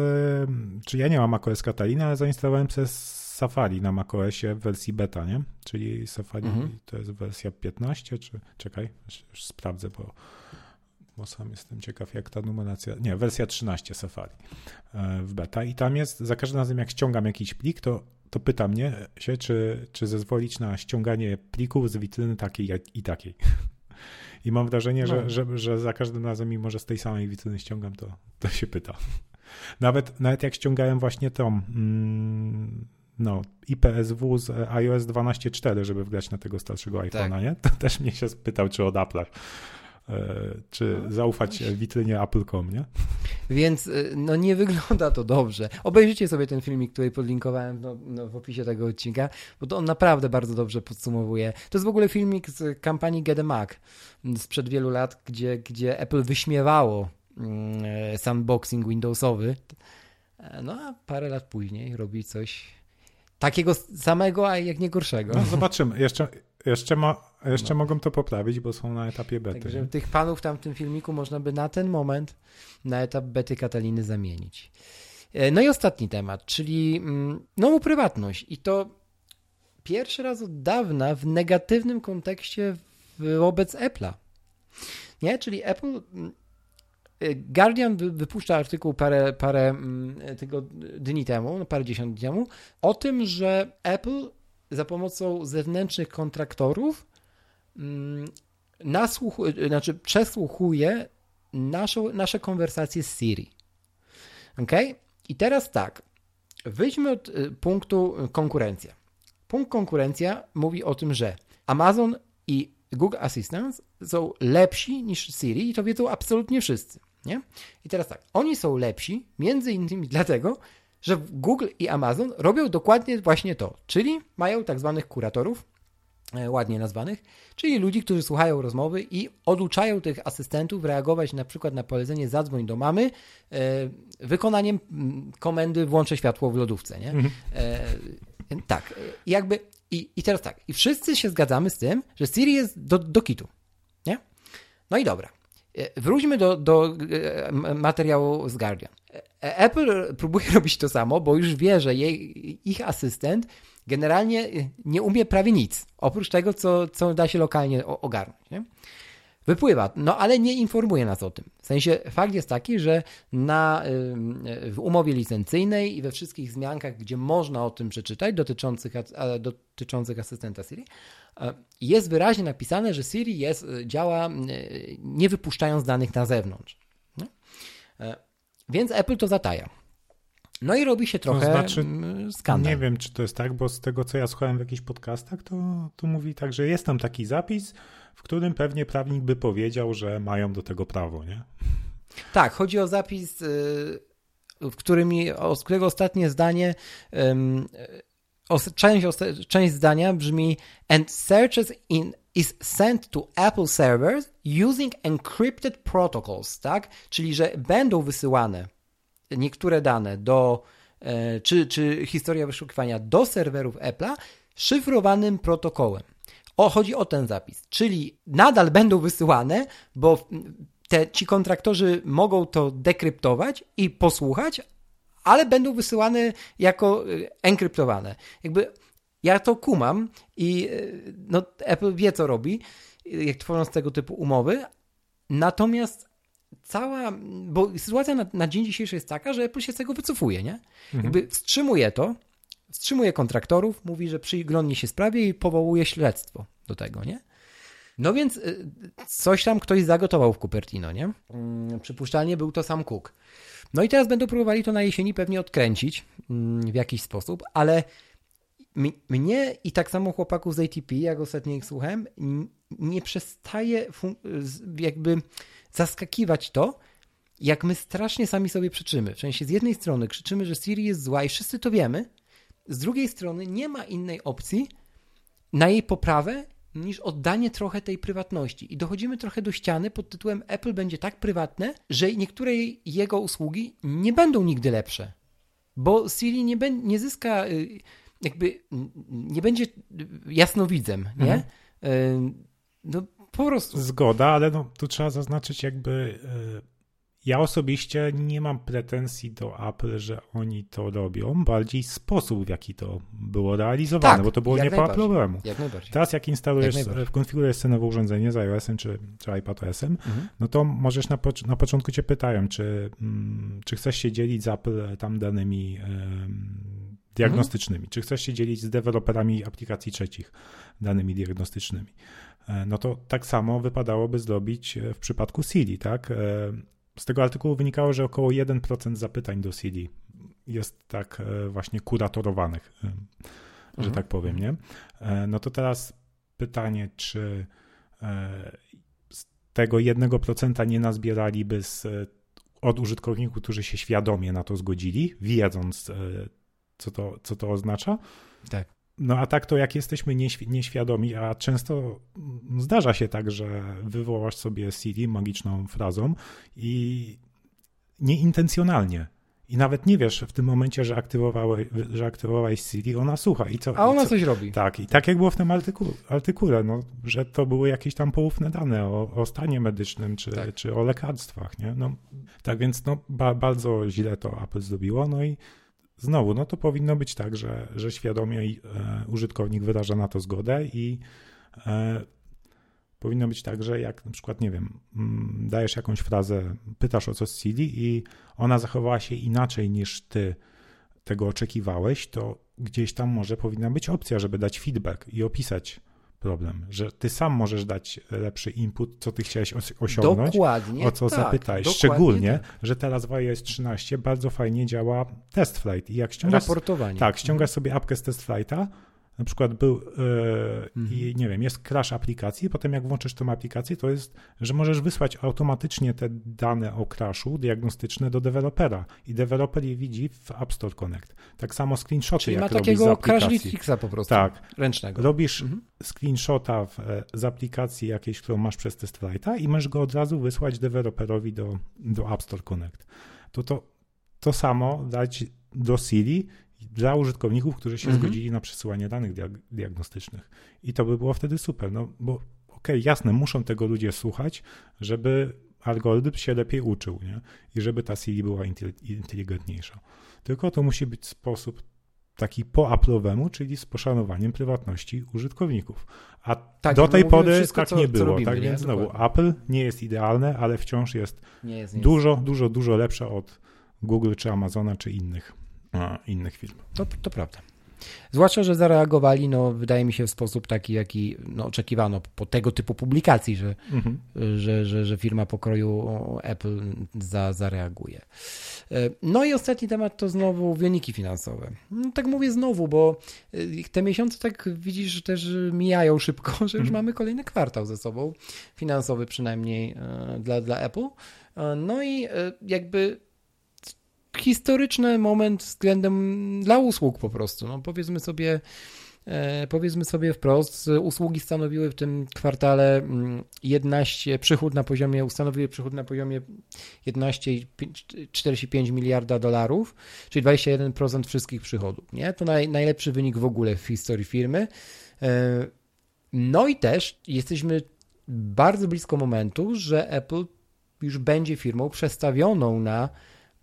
czy ja nie mam macOS Catalina, ale zainstalowałem przez Safari na macOSie w wersji beta, nie? Czyli Safari mhm. to jest wersja 15, czy czekaj, już sprawdzę, bo bo sam jestem ciekaw, jak ta numeracja. Nie, wersja 13 Safari e, w beta. I tam jest, za każdym razem, jak ściągam jakiś plik, to, to pyta mnie się, czy, czy zezwolić na ściąganie plików z witryny takiej i takiej. I mam wrażenie, no. że, że, że za każdym razem, mimo że z tej samej witryny ściągam, to, to się pyta. Nawet, nawet jak ściągałem właśnie tą. Mm, no, IPSW z iOS 12.4, żeby wgrać na tego starszego iPhone'a, tak. nie? To też mnie się spytał, czy od Apple'a. E, czy no, zaufać witrynie Apple.com, nie? Więc e, no nie wygląda to dobrze. Obejrzyjcie sobie ten filmik, który podlinkowałem no, no, w opisie tego odcinka, bo to on naprawdę bardzo dobrze podsumowuje. To jest w ogóle filmik z kampanii Get a Mac sprzed wielu lat, gdzie, gdzie Apple wyśmiewało mm, sandboxing Windowsowy. No a parę lat później robi coś takiego samego, a jak nie gorszego. No, zobaczymy. Jeszcze, jeszcze, ma, jeszcze no. mogą to poprawić, bo są na etapie bety. Także tych panów tam w tym filmiku można by na ten moment na etap bety Kataliny zamienić. E, no i ostatni temat, czyli mm, nową prywatność. I to pierwszy raz od dawna w negatywnym kontekście wobec Apple'a. Nie? Czyli Apple. Mm, e, Guardian wypuszcza artykuł parę, parę mm, tego dni temu, no parę dziesiąt dni temu, o tym, że Apple za pomocą zewnętrznych kontraktorów mm, nasłuchu, znaczy przesłuchuje naszą, nasze konwersacje z Siri. Ok? I teraz tak, wyjdźmy od y, punktu konkurencja. Punkt konkurencja mówi o tym, że Amazon i Google Assistant są lepsi niż Siri i to wiedzą absolutnie wszyscy. Nie? I teraz tak, oni są lepsi między innymi dlatego, że Google i Amazon robią dokładnie właśnie to, czyli mają tak zwanych kuratorów, e, ładnie nazwanych, czyli ludzi, którzy słuchają rozmowy i oduczają tych asystentów reagować na przykład na polecenie zadzwoń do mamy e, wykonaniem mm, komendy włączę światło w lodówce, nie? Mhm. E, tak, jakby i, i teraz tak, i wszyscy się zgadzamy z tym, że Siri jest do, do kitu, nie? No i dobra. Wróćmy do, do materiału z Guardian. Apple próbuje robić to samo, bo już wie, że jej, ich asystent generalnie nie umie prawie nic, oprócz tego, co, co da się lokalnie ogarnąć. Nie? Wypływa, no ale nie informuje nas o tym. W sensie fakt jest taki, że na, w umowie licencyjnej i we wszystkich zmiankach, gdzie można o tym przeczytać, dotyczących, dotyczących asystenta Siri, jest wyraźnie napisane, że Siri jest, działa nie wypuszczając danych na zewnątrz. Nie? Więc Apple to zataja. No i robi się trochę to znaczy, skandal. Nie wiem, czy to jest tak, bo z tego, co ja słuchałem w jakichś podcastach, to, to mówi tak, że jest tam taki zapis, w którym pewnie prawnik by powiedział, że mają do tego prawo, nie? Tak, chodzi o zapis, y, w którym, z którego ostatnie zdanie, część, część zdania brzmi and searches in is sent to Apple servers using encrypted protocols, tak? Czyli, że będą wysyłane niektóre dane do, e, czy, czy historia wyszukiwania do serwerów Apple'a szyfrowanym protokołem. O, chodzi o ten zapis, czyli nadal będą wysyłane, bo te, ci kontraktorzy mogą to dekryptować i posłuchać, ale będą wysyłane jako e, enkryptowane. Jakby ja to kumam i e, no, Apple wie, co robi, jak tworząc tego typu umowy, natomiast cała, bo sytuacja na, na, dzień dzisiejszy jest taka, że Apple się z tego wycofuje, nie? Mhm. Jakby wstrzymuje to, wstrzymuje kontraktorów, mówi, że przyglądnie się sprawie i powołuje śledztwo do tego, nie? No więc y, coś tam ktoś zagotował w Cupertino, nie? Mm, przypuszczalnie był to sam Cook. No i teraz będą próbowali to na jesieni pewnie odkręcić mm, w jakiś sposób, ale mnie i tak samo chłopaków z ATP, jak ostatnio ich słuchałem, nie przestaje jakby zaskakiwać to, jak my strasznie sami sobie przeczymy. W sensie z jednej strony krzyczymy, że Siri jest zła i wszyscy to wiemy, z drugiej strony nie ma innej opcji na jej poprawę niż oddanie trochę tej prywatności. I dochodzimy trochę do ściany pod tytułem Apple będzie tak prywatne, że niektóre jego usługi nie będą nigdy lepsze. Bo Siri nie, nie zyska, y, jakby nie będzie jasnowidzem, nie? Mhm. No po prostu. Zgoda, ale no, tu trzeba zaznaczyć jakby e, ja osobiście nie mam pretensji do Apple, że oni to robią, bardziej sposób, w jaki to było realizowane, tak, bo to było nie po problemu. Jak Teraz jak instalujesz, jak konfigurujesz sobie nowe urządzenie z iOS-em czy, czy iPadOS-em, mhm. no to możesz na, na początku cię pytają, czy, mm, czy chcesz się dzielić z Apple tam danymi diagnostycznymi, mhm. czy chcesz się dzielić z deweloperami aplikacji trzecich danymi diagnostycznymi. E, no to tak samo wypadałoby zrobić e, w przypadku Siri, tak? E, z tego artykułu wynikało, że około 1% zapytań do Siri jest tak właśnie kuratorowanych, że mhm. tak powiem, nie? No to teraz pytanie, czy z tego 1% nie nazbieraliby z, od użytkowników, którzy się świadomie na to zgodzili, wiedząc, co to, co to oznacza? Tak. No a tak to jak jesteśmy nieświadomi, a często zdarza się tak, że wywołasz sobie Siri magiczną frazą i nieintencjonalnie. I nawet nie wiesz w tym momencie, że, aktywowałeś, że aktywowałeś Siri, ona słucha. I co, a ona co, coś robi. Tak, i tak jak było w tym artykule, artykule no, że to były jakieś tam poufne dane o, o stanie medycznym czy, tak. czy o lekarstwach. Nie? No, tak więc no, ba, bardzo źle to Apple zrobiło. No i Znowu, no to powinno być tak, że, że świadomie e, użytkownik wyraża na to zgodę i e, powinno być tak, że jak na przykład, nie wiem, mm, dajesz jakąś frazę, pytasz o co z CD i ona zachowała się inaczej niż ty tego oczekiwałeś, to gdzieś tam może powinna być opcja, żeby dać feedback i opisać problem, że ty sam możesz dać lepszy input, co ty chciałeś osiągnąć, dokładnie, o co tak, zapytałeś. Szczególnie, tak. że teraz w iOS 13 bardzo fajnie działa test flight i jak ściągasz, Raportowanie. Tak, ściągasz sobie apkę z test flighta, na przykład był yy, mhm. i nie wiem, jest crash aplikacji, potem jak włączysz tą aplikację, to jest, że możesz wysłać automatycznie te dane o crashu diagnostyczne do dewelopera i deweloper je widzi w App Store Connect. Tak samo screenshoty Czyli jak ma takiego crash fixa po prostu, tak. ręcznego. Robisz mhm. screenshota w, e, z aplikacji jakiejś, którą masz przez test flighta i możesz go od razu wysłać deweloperowi do, do App Store Connect. To, to to samo dać do Siri dla użytkowników, którzy się mhm. zgodzili na przesyłanie danych diag diagnostycznych. I to by było wtedy super, no bo okej, okay, jasne, muszą tego ludzie słuchać, żeby algorytm się lepiej uczył, nie? I żeby ta Siri była inteligentniejsza. Tylko to musi być sposób taki po Apple'owemu, czyli z poszanowaniem prywatności użytkowników. A tak, do tej pory tak co, nie było. Robimy, tak nie? więc znowu. Apple nie jest idealne, ale wciąż jest, nie jest nie dużo, jest. dużo, dużo lepsze od Google czy Amazona czy innych, innych firm. To, to prawda. Zwłaszcza, że zareagowali, no, wydaje mi się, w sposób taki, jaki no, oczekiwano po tego typu publikacji, że, mhm. że, że, że firma pokroju Apple za, zareaguje. E, no i ostatni temat to znowu wyniki finansowe. No, tak mówię znowu, bo e, te miesiące tak widzisz też mijają szybko, że już mhm. mamy kolejny kwartał ze sobą, finansowy przynajmniej e, dla, dla Apple. No i jakby historyczny moment względem dla usług po prostu. No, powiedzmy sobie, e, powiedzmy sobie wprost, usługi stanowiły w tym kwartale 11, mm, przychód na poziomie, ustanowiły przychód na poziomie 11,45 miliarda dolarów, czyli 21% wszystkich przychodów. Nie? To naj, najlepszy wynik w ogóle w historii firmy. E, no i też jesteśmy bardzo blisko momentu, że Apple już będzie firmą przestawioną na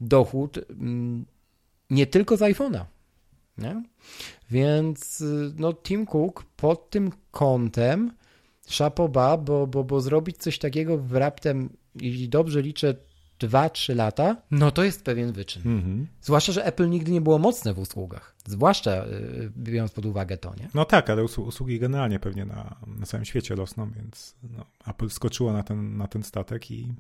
dochód mm, nie tylko z iPhone'a. Nie? Więc no, Tim Cook pod tym kątem szapoba, bo, bo, bo zrobić coś takiego w raptem, jeśli dobrze liczę, 2-3 lata, no to jest pewien wyczyn. Mm-hmm. Zwłaszcza, że Apple nigdy nie było mocne w usługach. Zwłaszcza y, biorąc pod uwagę to, nie? No tak, ale usługi generalnie pewnie na, na całym świecie rosną, więc no, Apple skoczyło na ten, na ten statek i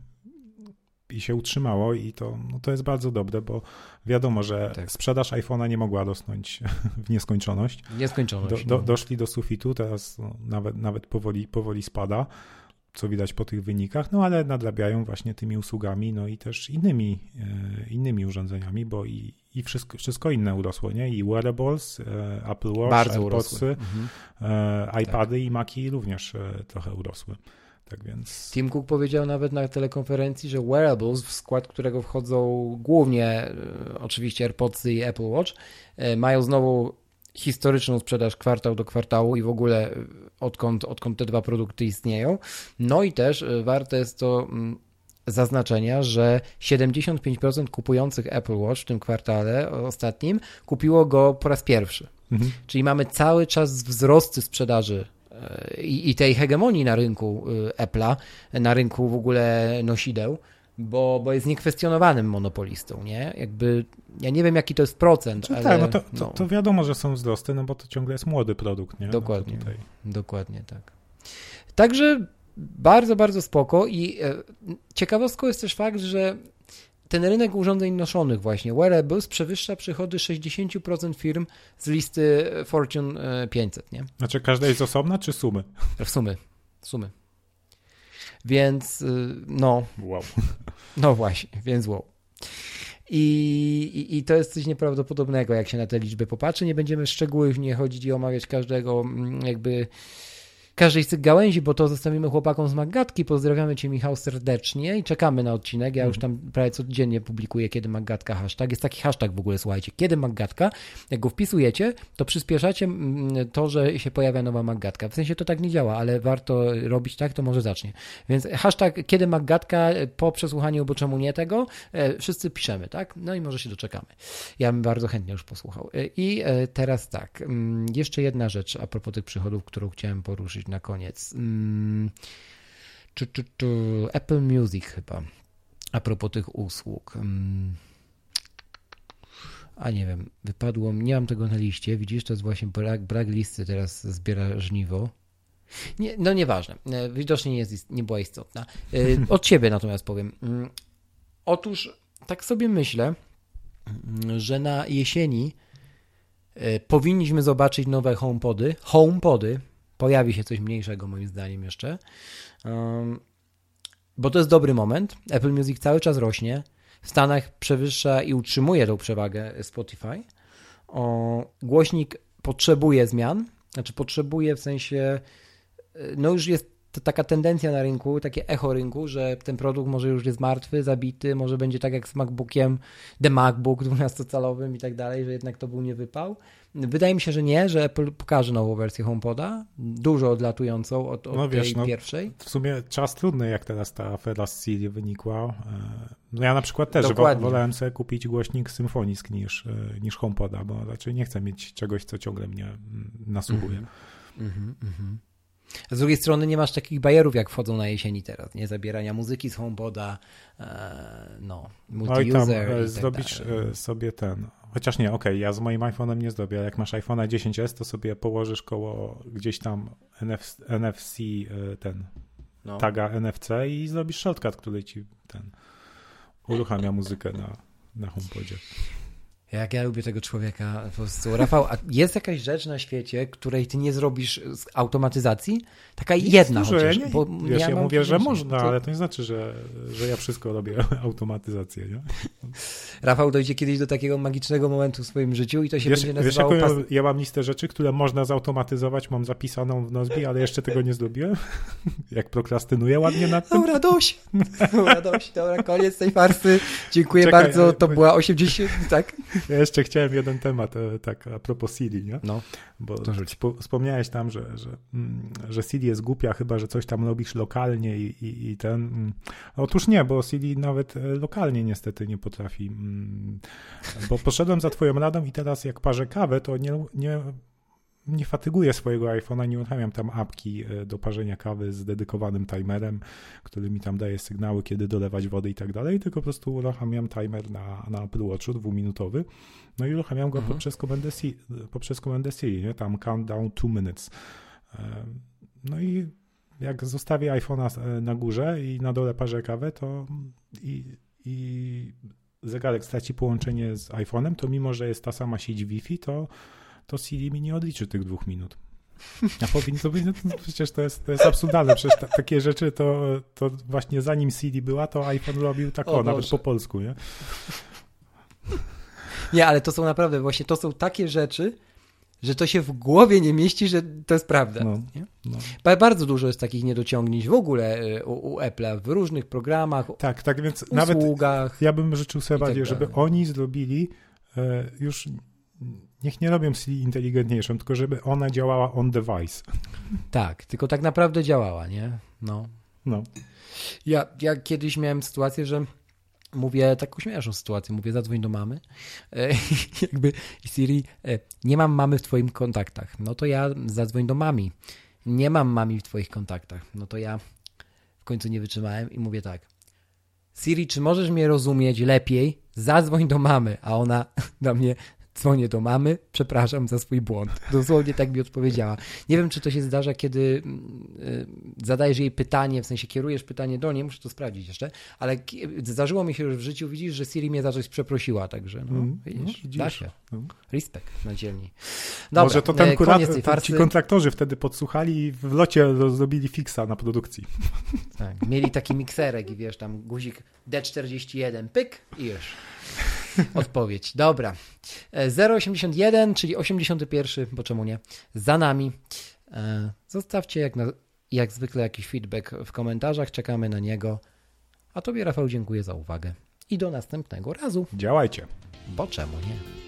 i się utrzymało i to, no to jest bardzo dobre, bo wiadomo, że tak. sprzedaż iPhone'a nie mogła rosnąć w nieskończoność. Nieskończoność. Do, do, no. doszli do sufitu, teraz no, nawet, nawet powoli, powoli spada, co widać po tych wynikach, no ale nadrabiają właśnie tymi usługami, no i też innymi, e, innymi urządzeniami, bo i, i wszystko, wszystko inne urosło, nie? I wearables, e, Apple Watch, Bardzo AirPodsy, mhm. e, iPady tak. i Maci również trochę urosły. Tak więc... Tim Cook powiedział nawet na telekonferencji, że wearables, w skład którego wchodzą głównie e, oczywiście AirPodsy i Apple Watch, e, mają znowu historyczną sprzedaż kwartał do kwartału i w ogóle e, odkąd, odkąd te dwa produkty istnieją. No i też warte jest to mm, zaznaczenia, że 75% kupujących Apple Watch w tym kwartale ostatnim kupiło go po raz pierwszy. Mhm. Czyli mamy cały czas wzrosty sprzedaży i, i tej hegemonii na rynku y, Apple'a, na rynku w ogóle nosideł, bo, bo jest niekwestionowanym monopolistą, nie? Jakby, ja nie wiem jaki to jest procent, Czy znaczy ale... Tak, no to, to, no. to, wiadomo, że są wzrosty, no bo to ciągle jest młody produkt, nie? No Dokładnie, no dokładnie tak. Także bardzo, bardzo spoko i e, ciekawostką jest też fakt, że ten rynek urządzeń noszonych właśnie, wearables, przewyższa przychody 60% firm z listy Fortune 500, e, nie? Znaczy każda jest osobna, czy sumy? W sumy, sumy. Więc y, no. Wow. No właśnie, więc wow. I, i, I, to jest coś nieprawdopodobnego, jak się na te liczby popatrzy. Nie będziemy szczegółów nie chodzić i omawiać każdego mm, jakby każdej z tych gałęzi, bo to zostawimy chłopakom z Maggatki. Pozdrawiamy Cię, Michał, serdecznie i czekamy na odcinek. Ja już tam prawie codziennie publikuję, kiedy Maggatka hashtag. Jest taki hashtag w ogóle, słuchajcie, kiedy Maggatka. Jak go wpisujecie, to przyspieszacie mm, to, że się pojawia nowa Maggatka. W sensie to tak nie działa, ale warto robić tak, to może zacznie. Więc hashtag kiedy Maggatka, po przesłuchaniu, bo czemu nie tego, e, wszyscy piszemy, tak? No i może się doczekamy. Ja bym bardzo chętnie już posłuchał. E, I e, teraz tak, mm, jeszcze jedna rzecz a propos tych przychodów, którą chciałem poruszyć na koniec. Mm, czy, czy, czy Apple Music chyba. A propos tych usług. Mm, a nie wiem, wypadło, nie mam tego na liście. Widzisz, to jest właśnie brak, brak listy, teraz zbiera żniwo. Nie, no nieważne, e, widocznie nie, jest, nie była istotna. E, od ciebie natomiast powiem. Mm, otóż tak sobie myślę, że na jesieni e, powinniśmy zobaczyć nowe HomePody. HomePody, Pojawi się coś mniejszego, moim zdaniem, jeszcze. Um, bo to jest dobry moment. Apple Music cały czas rośnie. W Stanach przewyższa i utrzymuje tą przewagę Spotify. O, głośnik potrzebuje zmian, znaczy potrzebuje w sensie, no już jest to taka tendencja na rynku, takie echo rynku, że ten produkt może już jest martwy, zabity, może będzie tak jak z MacBookiem, The MacBook 12-calowym i tak dalej, że jednak to był nie wypał. Wydaje mi się, że nie, że Apple pokaże nową wersję HomePoda, dużo odlatującą od, od no, wiesz, tej no, pierwszej. W sumie czas trudny, jak teraz ta afera z Siri wynikła. No ja na przykład też Dokładnie. wolałem sobie kupić głośnik Symfonisk niż, e, niż HomePoda, bo raczej nie chcę mieć czegoś, co ciągle mnie mm, nasłuchuje. Mm -hmm, mm -hmm. Z drugiej strony nie masz takich bajerów, jak wchodzą na jesieni teraz, nie? Zabierania muzyki z HomePoda, e, no, multi-user Oj, tam, zrobić tak sobie ten, chociaż nie, okej, okay, ja z moim iPhone'em nie zrobię, jak masz iPhone'a 10s, to sobie położysz koło gdzieś tam NFC, NFC ten, no. taga NFC i zrobisz shortcut, który ci ten uruchamia muzykę na, na HomePodzie. Jak ja lubię tego człowieka po prostu. Rafał, a jest jakaś rzecz na świecie, której ty nie zrobisz z automatyzacji? Taka jest jedna dużo, chociaż. Ja, nie, bo wiesz, ja, ja mówię, że można, to... ale to nie znaczy, że, że ja wszystko robię automatyzację. Nie? Rafał dojdzie kiedyś do takiego magicznego momentu w swoim życiu i to się wiesz, będzie nazywało... Wiesz, pas... ja, ja mam listę rzeczy, które można zautomatyzować, mam zapisaną w Nozbi, ale jeszcze tego nie zrobiłem. Jak prokrastynuję ładnie nad tym. Dobra, dość. Dobra, dość. Dobra, koniec tej farsy. Dziękuję Czekaj, bardzo. To była 80, tak? Ja jeszcze chciałem jeden temat, e, tak a propos Siri, nie? No, Bo wspomniałeś tam, że, że, mm, że Siri jest głupia, chyba, że coś tam robisz lokalnie i, i, i ten... Mm. Otóż nie, bo Siri nawet e, lokalnie niestety nie potrafi. Mm. Bo poszedłem za twoją radą i teraz jak parzę kawę, to nie, nie nie fatyguję swojego iPhone'a, nie uruchamiam tam apki e, do parzenia kawy z dedykowanym timerem, który mi tam daje sygnały, kiedy dolewać wody i tak dalej, tylko po prostu uruchamiam timer na, na Apple Watchu dwuminutowy, no i uruchamiam go mhm. poprzez komendę Siri, poprzez komendę Siri, nie? tam countdown 2 minutes. E, no i jak zostawię iPhone'a e, na górze i na dole parzę kawę, to i, i zegarek straci połączenie z iPhone'em, to mimo, że jest ta sama sieć Wi-Fi, to to Siri mi nie odliczy tych dwóch minut. A powinno to być, no, przecież to jest, to jest absurdalne, przecież ta, takie rzeczy to, to właśnie zanim CD była, to iPhone robił tak o, o nawet po polsku, nie? Nie, ale to są naprawdę, właśnie to są takie rzeczy, że to się w głowie nie mieści, że to jest prawda. No, no. Bardzo dużo jest takich niedociągnięć w ogóle y, u, u Apple'a w różnych programach, Tak, tak, więc usługach nawet ja bym życzył sobie bardziej, tak żeby oni zrobili e, już niech nie robią Siri inteligentniejszą, tylko żeby ona działała on device. Tak, tylko tak naprawdę działała, nie? No. no. Ja, ja kiedyś miałem sytuację, że mówię taką śmieszną sytuację, mówię zadzwoń do mamy, e, jakby Siri, e, nie mam mamy w twoim kontaktach, no to ja zadzwoń do mami, nie mam mami w twoich kontaktach, no to ja w końcu nie wytrzymałem i mówię tak, Siri, czy możesz mnie rozumieć lepiej? Zadzwoń do mamy, a ona do mnie dzwonię do mamy, przepraszam za swój błąd. Dosłownie tak mi odpowiedziała. Nie wiem, czy to się zdarza, kiedy y, zadajesz jej pytanie, w sensie kierujesz pytanie do niej, muszę to sprawdzić jeszcze, ale zdarzyło mi się już w życiu, widzisz, że Siri mnie za coś przeprosiła, także no, mm, widzisz, no, da się. No. Respekt na dzielni. Dobra, Może to ten e, kurat, ci kontraktorzy wtedy podsłuchali i w locie zrobili fixa na produkcji. Tak, mieli taki mikserek i wiesz, tam guzik D41, pyk i już. Odpowiedź. Dobra. 081, e, czyli 81, bo czemu nie? Za nami. E, zostawcie jak, na, jak zwykle jakiś feedback w komentarzach, czekamy na niego. A Tobie, Rafał, dziękuję za uwagę i do następnego razu. Działajcie. Bo czemu nie?